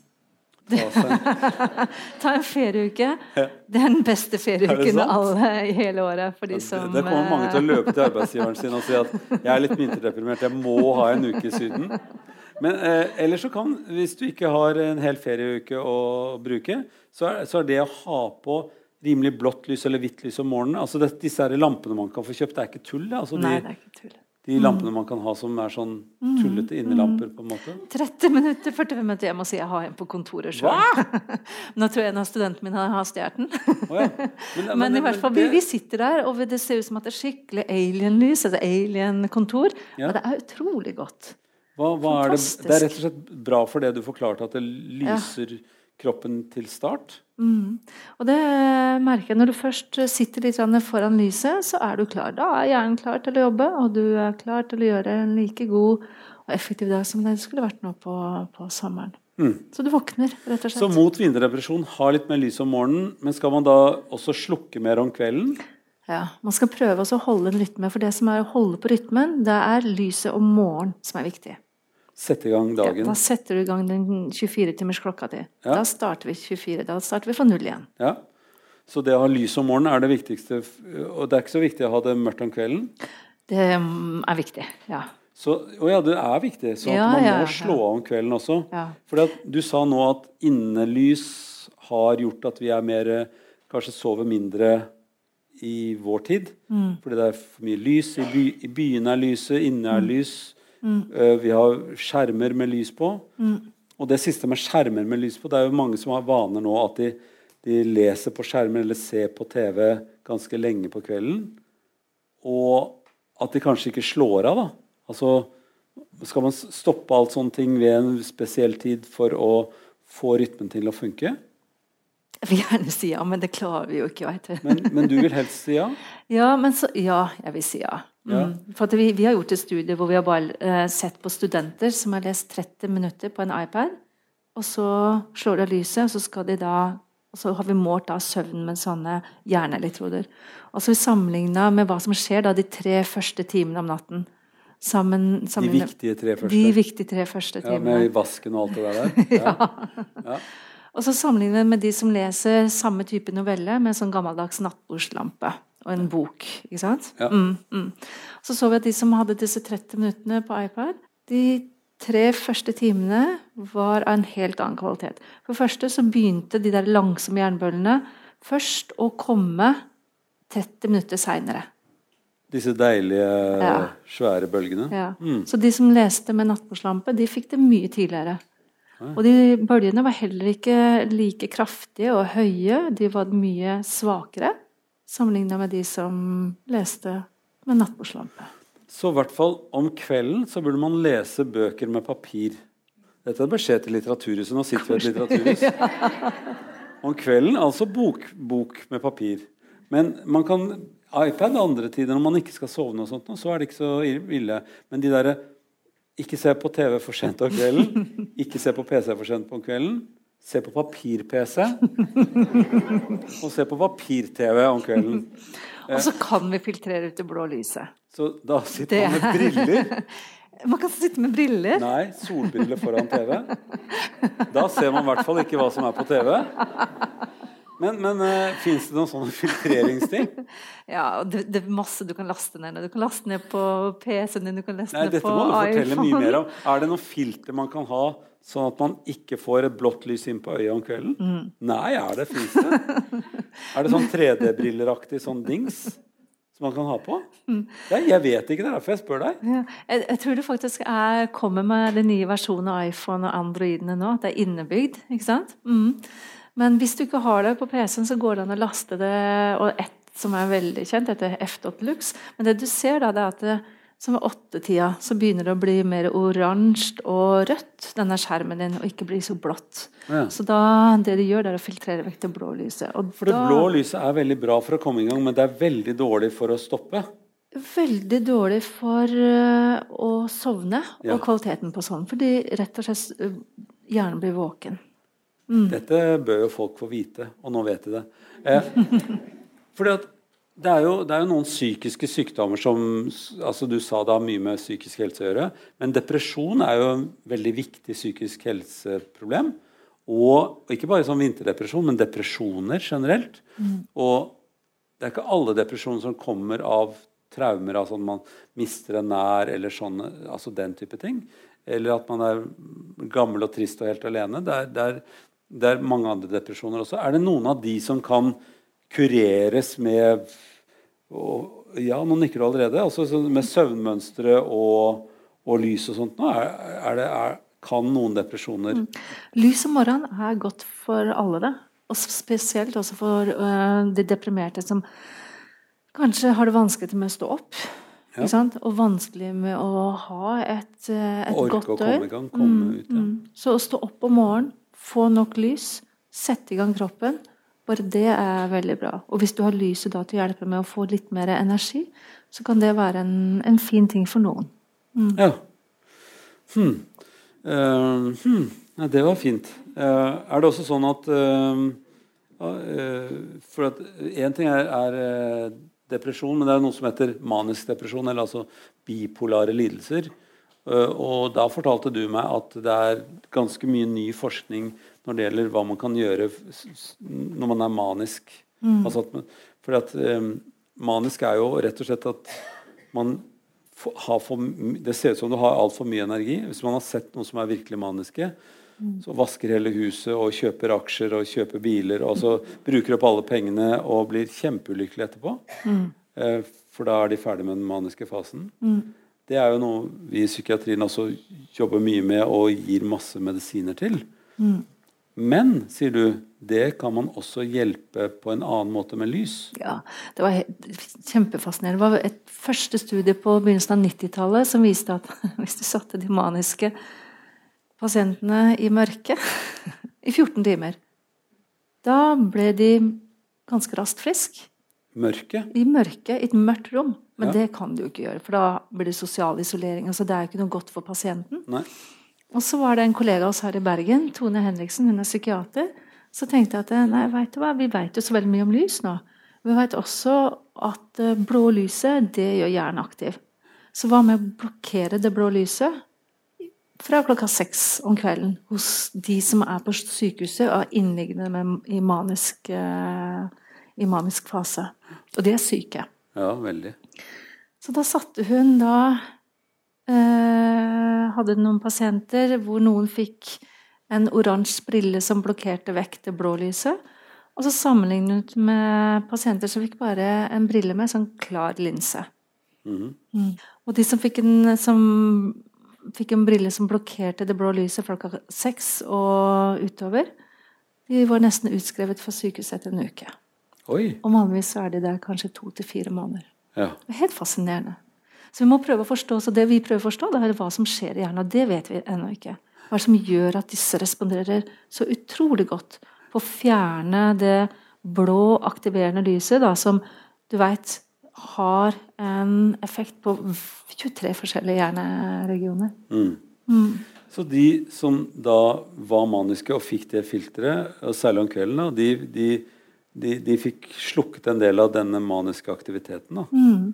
Ta en ferieuke. Det er den beste ferieuken alle i hele året. For de som, det kommer mange til å løpe til arbeidsgiveren sin og si at jeg er litt vinterdeprimert, jeg må ha en uke i Syden. Men eh, ellers så kan, hvis du ikke har en hel ferieuke å bruke, så er, så er, det å ha på rimelig blått lys eller hvitt lys om morgenen altså det, Disse her lampene man kan få kjøpt, det er ikke tull. Altså Nei, det er ikke tull. De lampene man kan ha som er sånn mm. tullete innelamper. på en måte 30 minutter, 45 minutter. Jeg må si jeg har en på kontoret sjøl. Nå tror jeg en av studentene mine har stjålet den. Oh, ja. men, men, men, i hvert fall, vi, vi, sitter der, og det ser ut som at det er skikkelig alien-lys. Altså alien-kontor. Ja. Og det er utrolig godt. Hva, hva er det? det, er rett og slett bra for det du forklarte, at det lyser ja. kroppen til start? Mm. Og det merker jeg når du først sitter litt foran lyset, så er du klar. Da er hjernen klar til å jobbe, og du er klar til å gjøre en like god og effektiv dag som det skulle vært nå på, på sommeren. Mm. Så du våkner, rett og slett. Så mot vinterdepresjon, ha litt mer lys om morgenen, men skal man da også slukke mer om kvelden? Ja, Man skal prøve å holde en rytme, for det som er å holde på rytmen, det er lyset om morgenen som er viktig. Sette i gang dagen. Ja, da setter du i gang den 24-timersklokka di. Ja. Da starter vi 24. Da starter vi fra null igjen. Ja. Så det å ha lys om morgenen er det viktigste. Og det er ikke så viktig å ha det mørkt om kvelden? Det mm, er viktig, ja. Så, å ja, det er viktig. Så ja, man må slå av om kvelden også. Ja. For du sa nå at innelys har gjort at vi er mer Kanskje sover mindre i vår tid. Mm. Fordi det er for mye lys. I, by, i byene er lyset, inne er mm. lys. Mm. Uh, vi har skjermer med lys på. Mm. Og det siste med skjermer med lys på, det er jo mange som har vaner nå at de, de leser på skjermer eller ser på TV ganske lenge på kvelden. Og at de kanskje ikke slår av. da. Altså, Skal man stoppe alt sånne ting ved en spesiell tid for å få rytmen til å funke? Jeg vil gjerne si ja, men det klarer vi jo ikke. Men, men du vil helst si ja? Ja, så, ja jeg vil si ja. Ja. Mm. For vi, vi, har gjort et studie hvor vi har bare uh, sett på studenter som har lest 30 minutter på en iPad. Og så slår de av lyset, og så skal de da Og så har vi målt da søvn med sånne hjerneelektroder. Og så har vi sammenligna med hva som skjer da de tre første timene om natten. Sammen, de viktige tre første? De viktige tre første timene. Ja, Med vasken og alt det der? ja. ja. Og så sammenligner vi med de som leser samme type novelle med en sånn gammeldags nattbordslampe og en bok. ikke sant? Ja. Mm, mm. Så så vi at de som hadde disse 30 minuttene på iPad, de tre første timene var av en helt annen kvalitet. For det første så begynte de der langsomme jernbøllene først å komme 30 minutter seinere. Disse deilige, ja. svære bølgene? Ja. Mm. Så de som leste med nattbordslampe, de fikk det mye tidligere. Og de bølgene var heller ikke like kraftige og høye. De var mye svakere sammenligna med de som leste med nattbordslampe. Så i hvert fall om kvelden så burde man lese bøker med papir. Dette er beskjed til Litteraturhuset. Nå sitter vi i et litteraturhus. Om kvelden altså bok, bok, med papir. Men man kan iPad andre tider når man ikke skal sovne, og sånt, så er det ikke så ille. Men de derre ikke se på TV for sent om kvelden. Ikke se på PC for sent om kvelden. Se på papir-PC. Og se på papir-TV om kvelden. Og så kan vi filtrere ut det blå lyset. Så da sitter man med briller? Man kan sitte med briller. Nei, solbriller foran TV. Da ser man i hvert fall ikke hva som er på TV. Men, men uh, eh, fins det noen sånne filtreringsting? ja, det, det, er masse du kan laste ned. Du kan laste ned på PC-en din, du kan laste Nei, ned på iPhone. Dette må du fortelle mye mer om. Er det noe filter man kan ha sånn at man ikke får et blått lys inn på øyet om kvelden? Mm. Nei, er det fins det? er det sånn 3D-brilleraktig sånn dings? Som man kan ha på? Mm. Ja, jeg vet ikke, det er derfor jeg spør deg. Ja, jeg, jeg, tror det faktisk er, kommer med den nye versjonen av iPhone og Androidene nå. At Det er innebygd. ikke sant? Mm. Men hvis du ikke har det på PC-en, så går det an å laste det. Og ett som er veldig kjent, heter F.Lux. Men det du ser da, det er at det, som ved åttetida så begynner det å bli mer oransje og rødt, denne skjermen din, og ikke bli så blått. Ja. Så da, det de gjør, det er å filtrere vekk det blå lyset. for det da, blå lyset er veldig bra for å komme i gang, men det er veldig dårlig for å stoppe? Veldig dårlig for uh, å sovne, og kvaliteten på sovn. Fordi rett og slett uh, hjernen blir våken. Mm. Dette bør jo folk få vite, og nå vet de det. Eh, fordi at det er, jo, det er, jo, noen psykiske sykdommer som altså Du sa det har mye med psykisk helse å gjøre. Men depresjon er jo en veldig viktig psykisk helseproblem. Og ikke bare sånn vinterdepresjon, men depresjoner generelt. Mm. Og det er ikke alle depresjoner som kommer av traumer, altså at man mister en nær, eller sånne, altså den type ting. Eller at man er gammel og trist og helt alene. Det er, det er, det er mange andre depresjoner også. Er det noen av de som kan kureres med og, Ja, nå nikker du allerede. Altså med søvnmønstre og, og, lys og sånt. Nå er, er det, er, kan noen depresjoner mm. Lys om morgenen er godt for alle, det. Og spesielt også for uh, de deprimerte som kanskje har det vanskelig med å stå opp. Ja. Og vanskelig med å ha et, et godt døgn. Orke å komme i gang, komme mm, ut. Ja. Mm. Så å stå opp om morgenen få nok lys, sette i gang kroppen. Bare det er veldig bra. Og hvis du har lyset da til å hjelpe med å få litt mer energi, så kan det være en, en fin ting for noen. Mm. Ja. Hmm. Uh, hmm. Ja, det var fint. Uh, er det også sånn at uh, For at én ting er, er depresjon, men det er noe som heter manisk depresjon, eller altså bipolare lidelser. Og da fortalte du meg at det er ganske mye ny forskning når det gjelder hva man kan gjøre når man er manisk. Mm. Altså at, fordi at um, manisk er jo rett og slett at man har for Det ser ut som du har altfor mye energi. Hvis man har sett noen som er virkelig maniske, mm. så vasker hele huset og kjøper aksjer og kjøper biler, og så bruker opp alle pengene og blir kjempeulykkelig etterpå. Mm. Uh, for da er de ferdig med den maniske fasen. Mm. Det er jo noe vi i psykiatrien også jobber mye med og gir masse medisiner til. Mm. Men, sier du, det kan man også hjelpe på en annen måte med lys? Ja, det var kjempefascinerende. Det var et første studie på begynnelsen av 90-tallet som viste at hvis du satte de maniske pasientene i mørket i 14 timer, da ble de ganske raskt friske. Mørke? I mørket, i et mørkt rom. Men ja. det kan du jo ikke gjøre, for da blir det sosial isolering. altså Det er jo ikke noe godt for pasienten. Nei. Og så var det en kollega av oss her i Bergen, Tone Henriksen, hun er psykiater, så tenkte jeg at nei, vet du hva, vi vet jo så veldig mye om lys nå. Vi vet også at eh, blå lyset det gjør hjernen aktiv. Så hva med å blokkere det blå lyset fra klokka seks om kvelden hos de som er på sykehuset og er innliggende med, i, manisk, uh, i manisk fase. Og de er syke. Ja, veldig. Så da satte hun da Hadde noen pasienter hvor noen fikk en oransje brille som blokkerte vekk det blå lyset. Og så sammenlignet med pasienter som fikk bare en brille med sånn klar linse. Mm -hmm. mm. Og de som fikk, en, som fikk en brille som blokkerte det blå lyset klokka seks og utover, de var nesten utskrevet fra sykehuset etter en uke. Oi. Og vanligvis er de der kanskje to til fire måneder. Ja. Helt fascinerende. Så vi må prøve å forstå, så Det vi prøver å forstå, det er hva som skjer i hjernen. og Det vet vi ennå ikke. Hva er det som gjør at disse responderer så utrolig godt på å fjerne det blå, aktiverende lyset, da, som du veit har en effekt på 23 forskjellige hjerneregioner. Mm. Mm. Så de som da var maniske og fikk det filteret, særlig om kvelden, de, de, de, de, fikk slukket en del av denne maniske aktiviteten. Mm.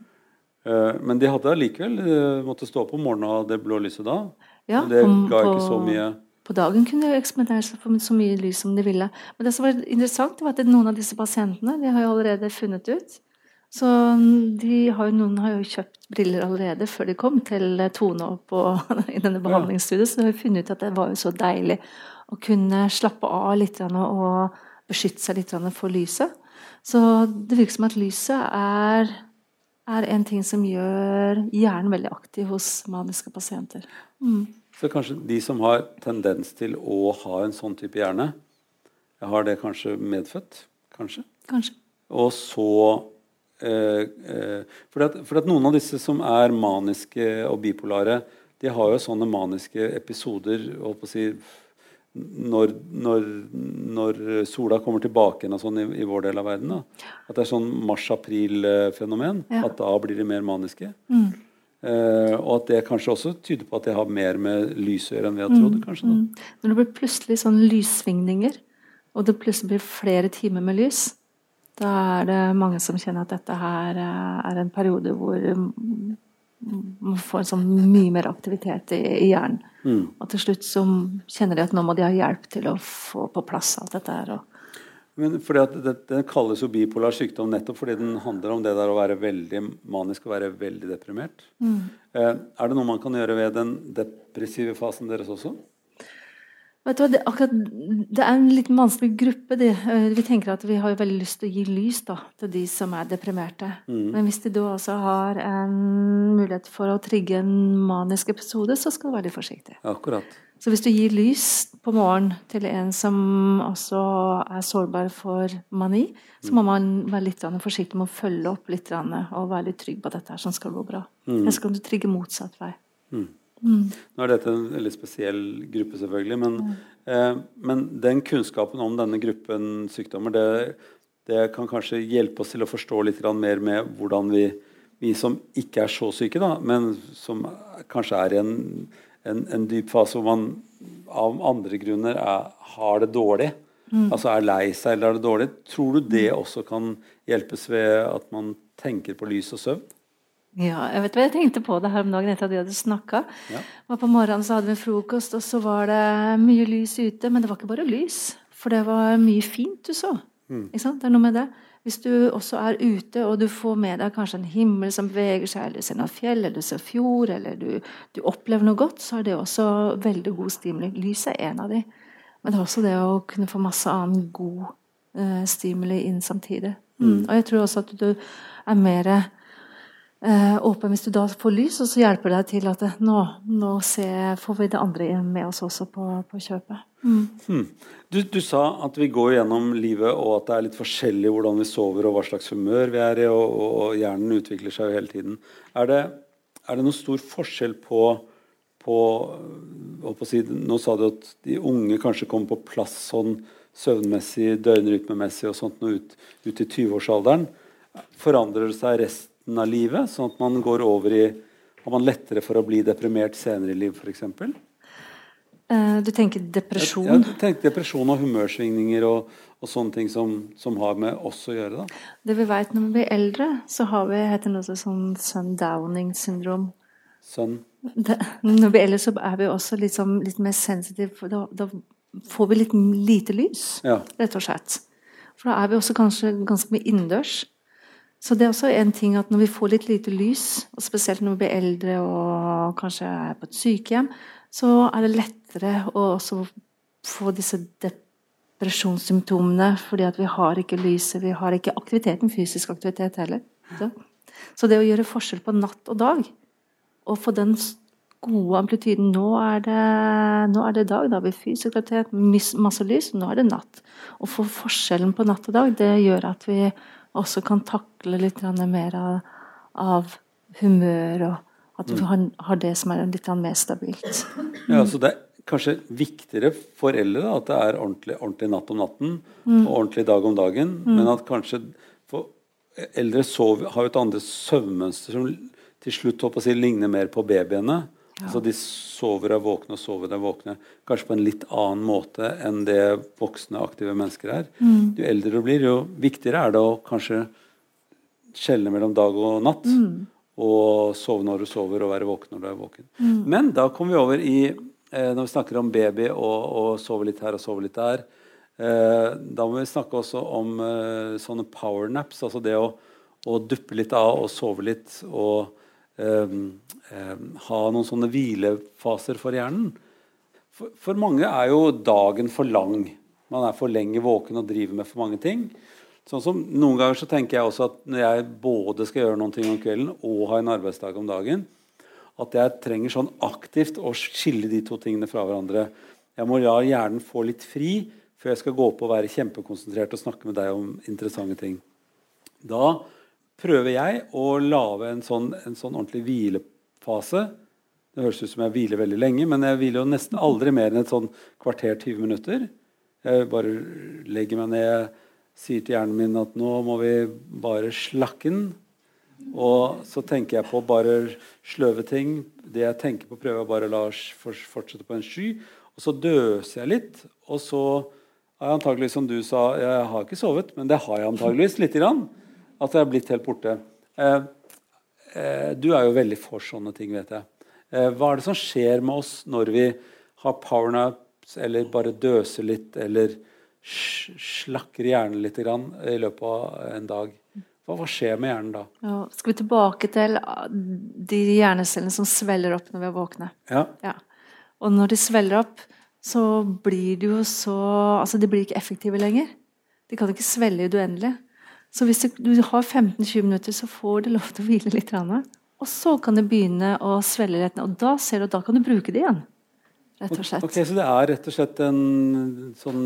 Uh, men de hadde allikevel måttet måtte stå opp om morgenen av det blå lyset da. Ja, det ga ikke så mye På dagen kunne de eksperimentere seg for så mye lys som de ville. Men det som var interessant, var at noen av disse pasientene de har jo allerede funnet ut Så har noen har jo kjøpt briller allerede før de kom til Tone opp i denne behandlingsstudien. Så de har funnet ut at det var jo så deilig å kunne slappe av litt og beskytte seg litt for lyset. Så det virker som at lyset er, er en ting som gjør hjernen veldig aktiv hos maniske pasienter. Mm. Så kanskje de som har tendens til å ha en sånn type hjerne, har det kanskje medfødt? Kanskje. kanskje. Og så eh, eh, for, at, for, at, noen av disse som er maniske og bipolare, de har jo sånne maniske episoder holdt på å si, når, når, når, sola kommer tilbake sånn i, i, vår del av verden. Da. At det er sånn mars-april-fenomen. Ja. At da blir de mer maniske. Mm. Uh, og at det kanskje også tyder på at det har mer med lys å gjøre enn vi har trodd. Mm, kanskje da. Mm. Når det blir plutselig sånn lyssvingninger, og det plutselig blir flere timer med lys, da er det mange som kjenner at dette her eh, er en periode hvor man får sånn mye mer aktivitet i, i hjernen. Mm. Og til slutt så kjenner de at nå må de ha hjelp til å få på plass alt dette her. og men fordi at det, Den kalles jo bipolar sykdom nettopp fordi den handler om det der å være veldig manisk og være veldig deprimert. Mm. Eh, er det noe man kan gjøre ved den depressive fasen deres også? Vet du hva, det, akkurat, det er en litt vanskelig gruppe. Det. Eh, vi tenker at vi har veldig lyst til å gi lys da, til de som er deprimerte. Mm. Men hvis de da også har en mulighet for å trigge en manisk episode, så skal du være litt forsiktig. Akkurat. Så hvis du gir lys på morgenen til en som også er sårbar for mani, så må man være litt forsiktig med å følge opp litt og være litt trygg på at dette sånn skal gå bra. Mm. Ellers kan du trigge motsatt vei. Mm. Mm. Nå er dette en veldig spesiell gruppe, selvfølgelig. Men, eh, men den kunnskapen om denne gruppen sykdommer, det, det, kan kanskje hjelpe oss til å forstå litt mer med hvordan vi, vi som ikke er så syke, da, men som kanskje er i en en, en, dyp fase hvor man av andre grunner er, har det dårlig. Mm. Altså er lei seg eller er det dårlig. Tror du det også kan hjelpes ved at man tenker på lys og søvn? Ja, jeg vet hva jeg tenkte på det her om dagen etter at vi hadde snakka. Ja. På morgenen så hadde vi frokost, og så var det mye lys ute. Men det var ikke bare lys, for det var mye fint du så. Mm. Det er noe med det. Hvis du også er ute og du får med deg kanskje en himmel som beveger seg, eller du ser noe fjell, eller du ser fjord, eller du, du, opplever noe godt, så er det også veldig god stimuli. Lys er en av de. Men det er også det å kunne få masse annen god uh, stimuli inn samtidig. Mm. Og jeg tror også at du er mer åpen hvis du da får lys, og så hjelper det deg til at det, nå, nå ser, får vi det andre med oss også på, på kjøpet. Mm. Hmm. Du, du, sa at vi går gjennom livet, og at det er litt forskjellig hvordan vi sover og hva slags humør vi er i, og, og, og hjernen utvikler seg jo hele tiden. Er det, er det noen stor forskjell på, på, på si, Nå sa du at de unge kanskje kommer på plass sånn søvnmessig, døgnrytmemessig og sånt nå ut, ut i 20-årsalderen. Forandrer det seg resten av livet, sånn at man går over i Har man lettere for å bli deprimert senere i livet, f.eks.? Uh, du tenker depresjon? Jeg, jeg tenker depresjon og humørsvingninger og, og sånne ting som, som, har med oss å gjøre. Da. Det vi vet når vi blir eldre, så har vi heter noe sånn sundowning-syndrom. Sun. når vi eldre, så er vi også litt, sånn, litt mer sensitive. Da, da, får vi litt lite lys, ja. rett og slett. For da er vi også kanskje ganske mye innendørs. Så det er også en ting at når vi får litt lite lys, og spesielt når vi blir eldre og kanskje er på et sykehjem, så er det lettere å også få disse depresjonssymptomene fordi at vi har ikke lyset, vi har ikke aktiviteten, fysisk aktivitet heller. Så, så det å gjøre forskjell på natt og dag, og få den gode amplityden Nå er det, nå er det dag, da har vi fysisk aktivitet, masse lys, nå er det natt. Å få forskjellen på natt og dag, det gjør at vi også kan takle litt mer av, av humør og at du har, har det som er litt mer stabilt. Ja, så det er kanskje viktigere for eldre da, at det er ordentlig, ordentlig natt om natten mm. og ordentlig dag om dagen, mm. men at kanskje eldre sover, har jo et andre søvnmønster som til slutt håper å si, ligner mer på babyene. Ja. Så De sover er våkne og sover er våkne. Kanskje på en litt annen måte enn det voksne, aktive mennesker er. Mm. Jo eldre du blir, jo viktigere er det å kanskje skjelne mellom dag og natt. Mm og sove når du sover, og være våken når du er våken. Mm. Men da kommer vi over i eh, Når vi snakker om baby og, og sove litt her og sove litt der, eh, da må vi snakke også om eh, sånne powernaps. Altså det å, å, duppe litt av og sove litt. Og ha noen sånne hvilefaser for hjernen. For, for mange er jo dagen for lang. Man er for lenge våken og driver med for mange ting. Sånn som Noen ganger så tenker jeg også at når jeg både skal gjøre noen ting om kvelden og ha en arbeidsdag om dagen, at jeg trenger sånn aktivt å skille de to tingene fra hverandre. Jeg må la hjernen få litt fri før jeg skal gå opp og være kjempekonsentrert og snakke med deg om interessante ting. Da prøver jeg å lage en sånn, en sånn ordentlig hvilefase. Det høres ut som jeg hviler veldig lenge, men jeg hviler jo nesten aldri mer enn et sånn kvarter 20 minutter. Jeg bare legger meg ned sier til hjernen min at nå må vi bare slakke den. Og så tenker jeg på bare sløve ting. Det jeg tenker på, prøver jeg bare å la fortsette på en sky. Og så døser jeg litt. Og så har jeg antageligvis, som du sa, jeg har ikke sovet, men det har jeg antageligvis lite grann. At det er blitt helt borte. Eh, eh, du er jo veldig for sånne ting, vet jeg. Eh, hva er det som skjer med oss når vi har powernaps, eller bare døser litt, eller slakker hjernen litt i løpet av en dag. Hva, hva skjer med hjernen da? Ja, skal vi tilbake til ah, de hjernecellene som svelger opp når vi er våkne? Ja. ja. Og når de svelger opp, så blir de jo så Altså, de blir ikke effektive lenger. De kan ikke svelle i det uendelige. Så hvis du har 15-20 minutter, så får du lov til å hvile litt. Og så kan det begynne å svelle litt. Og da ser du, at da kan du bruke det igjen rett og slett. Ok, Så det er rett og slett en sånn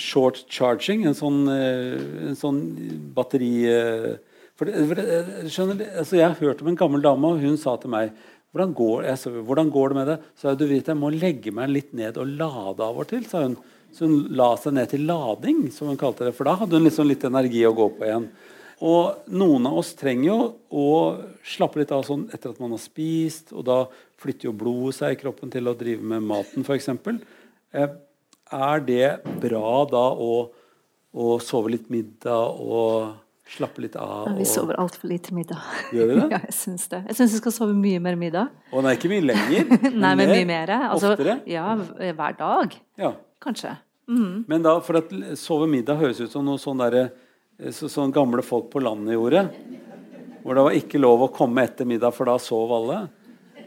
short charging? En sånn, eh, en sånn batteri eh, for det, for det, skjønner, altså Jeg har hørt om en gammel dame, og hun sa til meg hvordan går, jeg, hvordan går det med det? Så jeg, du vet, jeg må legge meg litt ned og lade av og til, sa hun. Så hun la seg ned til lading, som hun kalte det. For da hadde hun liksom litt energi å gå på igjen. Og noen av oss trenger jo å slappe litt av sånn etter at man har spist. Og da flytter jo blodet seg i kroppen til å drive med maten, f.eks. Eh, er det bra da å, å, sove litt middag og slappe litt av? Ja, vi sover altfor lite middag. Gjør vi det? ja, jeg syns det. Jeg syns vi skal sove mye mer middag. Og nei, ikke mye lenger? nei, men mye mer. Altså, oftere? Ja, hver dag. Ja. Kanskje. Mm. Men da, for at sove middag høres ut som noe sånn derre så, sånn gamle folk på landet gjorde. Hvor det var ikke lov å komme etter middag, for da sov alle.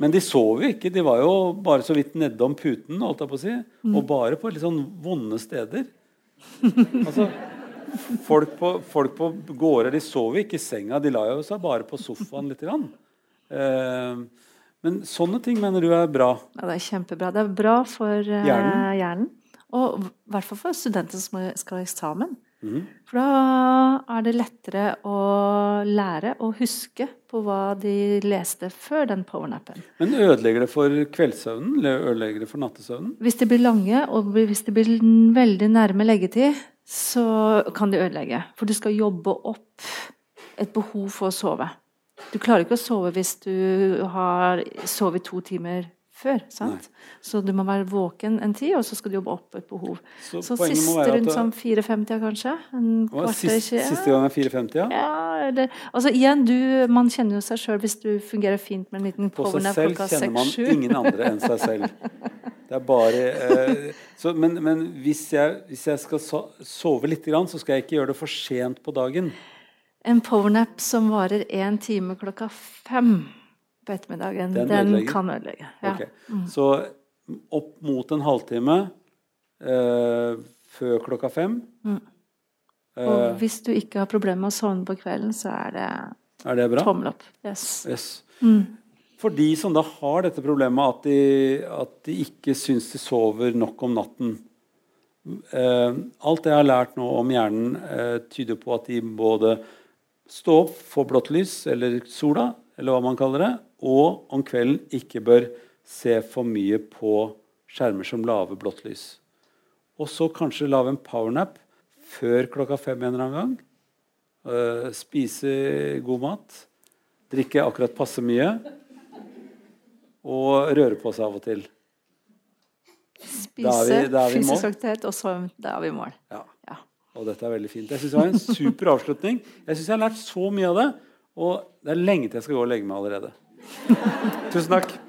Men de sov jo ikke. De var jo bare så vidt nedom puten. holdt jeg på å si, Og bare på litt sånn vonde steder. Altså, folk på, folk på gårder de sov ikke i senga. De la jo seg bare på sofaen litt. Eh, men sånne ting mener du er bra? Ja, Det er kjempebra. Det er bra for uh, hjernen. hjernen. Og i hvert fall for studenter som skal ha eksamen. Mm. For da er det lettere å lære og huske på hva de leste før den powernappen. Men ødelegger det for kveldssøvnen? Ødelegger det for nattesøvnen? Hvis de blir lange, og hvis de blir veldig nærme leggetid, så kan det ødelegge. For du skal jobbe opp et behov for å sove. Du klarer ikke å sove hvis du har sovet to timer før. sant? Nei. Så du må være våken en tid, og så skal du jobbe opp et behov. Så, så siste rundt sånn 4.50 kanskje? En kvarter siste, siste gang er 4.50, ja? ja det, altså igjen, du, Man kjenner jo seg sjøl hvis du fungerer fint med en liten powernap klokka 6-7. På seg selv kjenner man ingen andre enn seg selv. Det er bare eh, så, Men, men hvis, jeg, hvis, jeg, skal sove litt, så skal jeg ikke gjøre det for sent på dagen. En powernap som varer én time klokka fem på ettermiddagen, den, den kan ødelegge. Ja. Okay. Mm. Så opp mot en halvtime eh, før klokka fem. Mm. Eh, Og hvis du ikke har problemer med å sovne på kvelden, så er det, er det tommel opp. Yes. yes. Mm. For de som da har dette problemet at de, at de ikke syns de sover nok om natten eh, Alt jeg har lært nå om hjernen, eh, tyder på at de både stå opp, få blått lys eller sola, eller hva man kaller det, og om kvelden ikke bør se for mye på skjermer som lager blått lys. Og så kanskje lage en powernap før klokka fem en eller annen gang. Uh, spise god mat. Drikke akkurat passe mye og røre på seg av og til. Spise, fysisk aktivitet, og så da er vi i mål. Ja. ja. Og dette er veldig fint. Jeg syns det var en super avslutning. Jeg syns jeg har lært så mye av det. Og det er lenge til jeg skal gå og legge meg allerede. Tusen takk.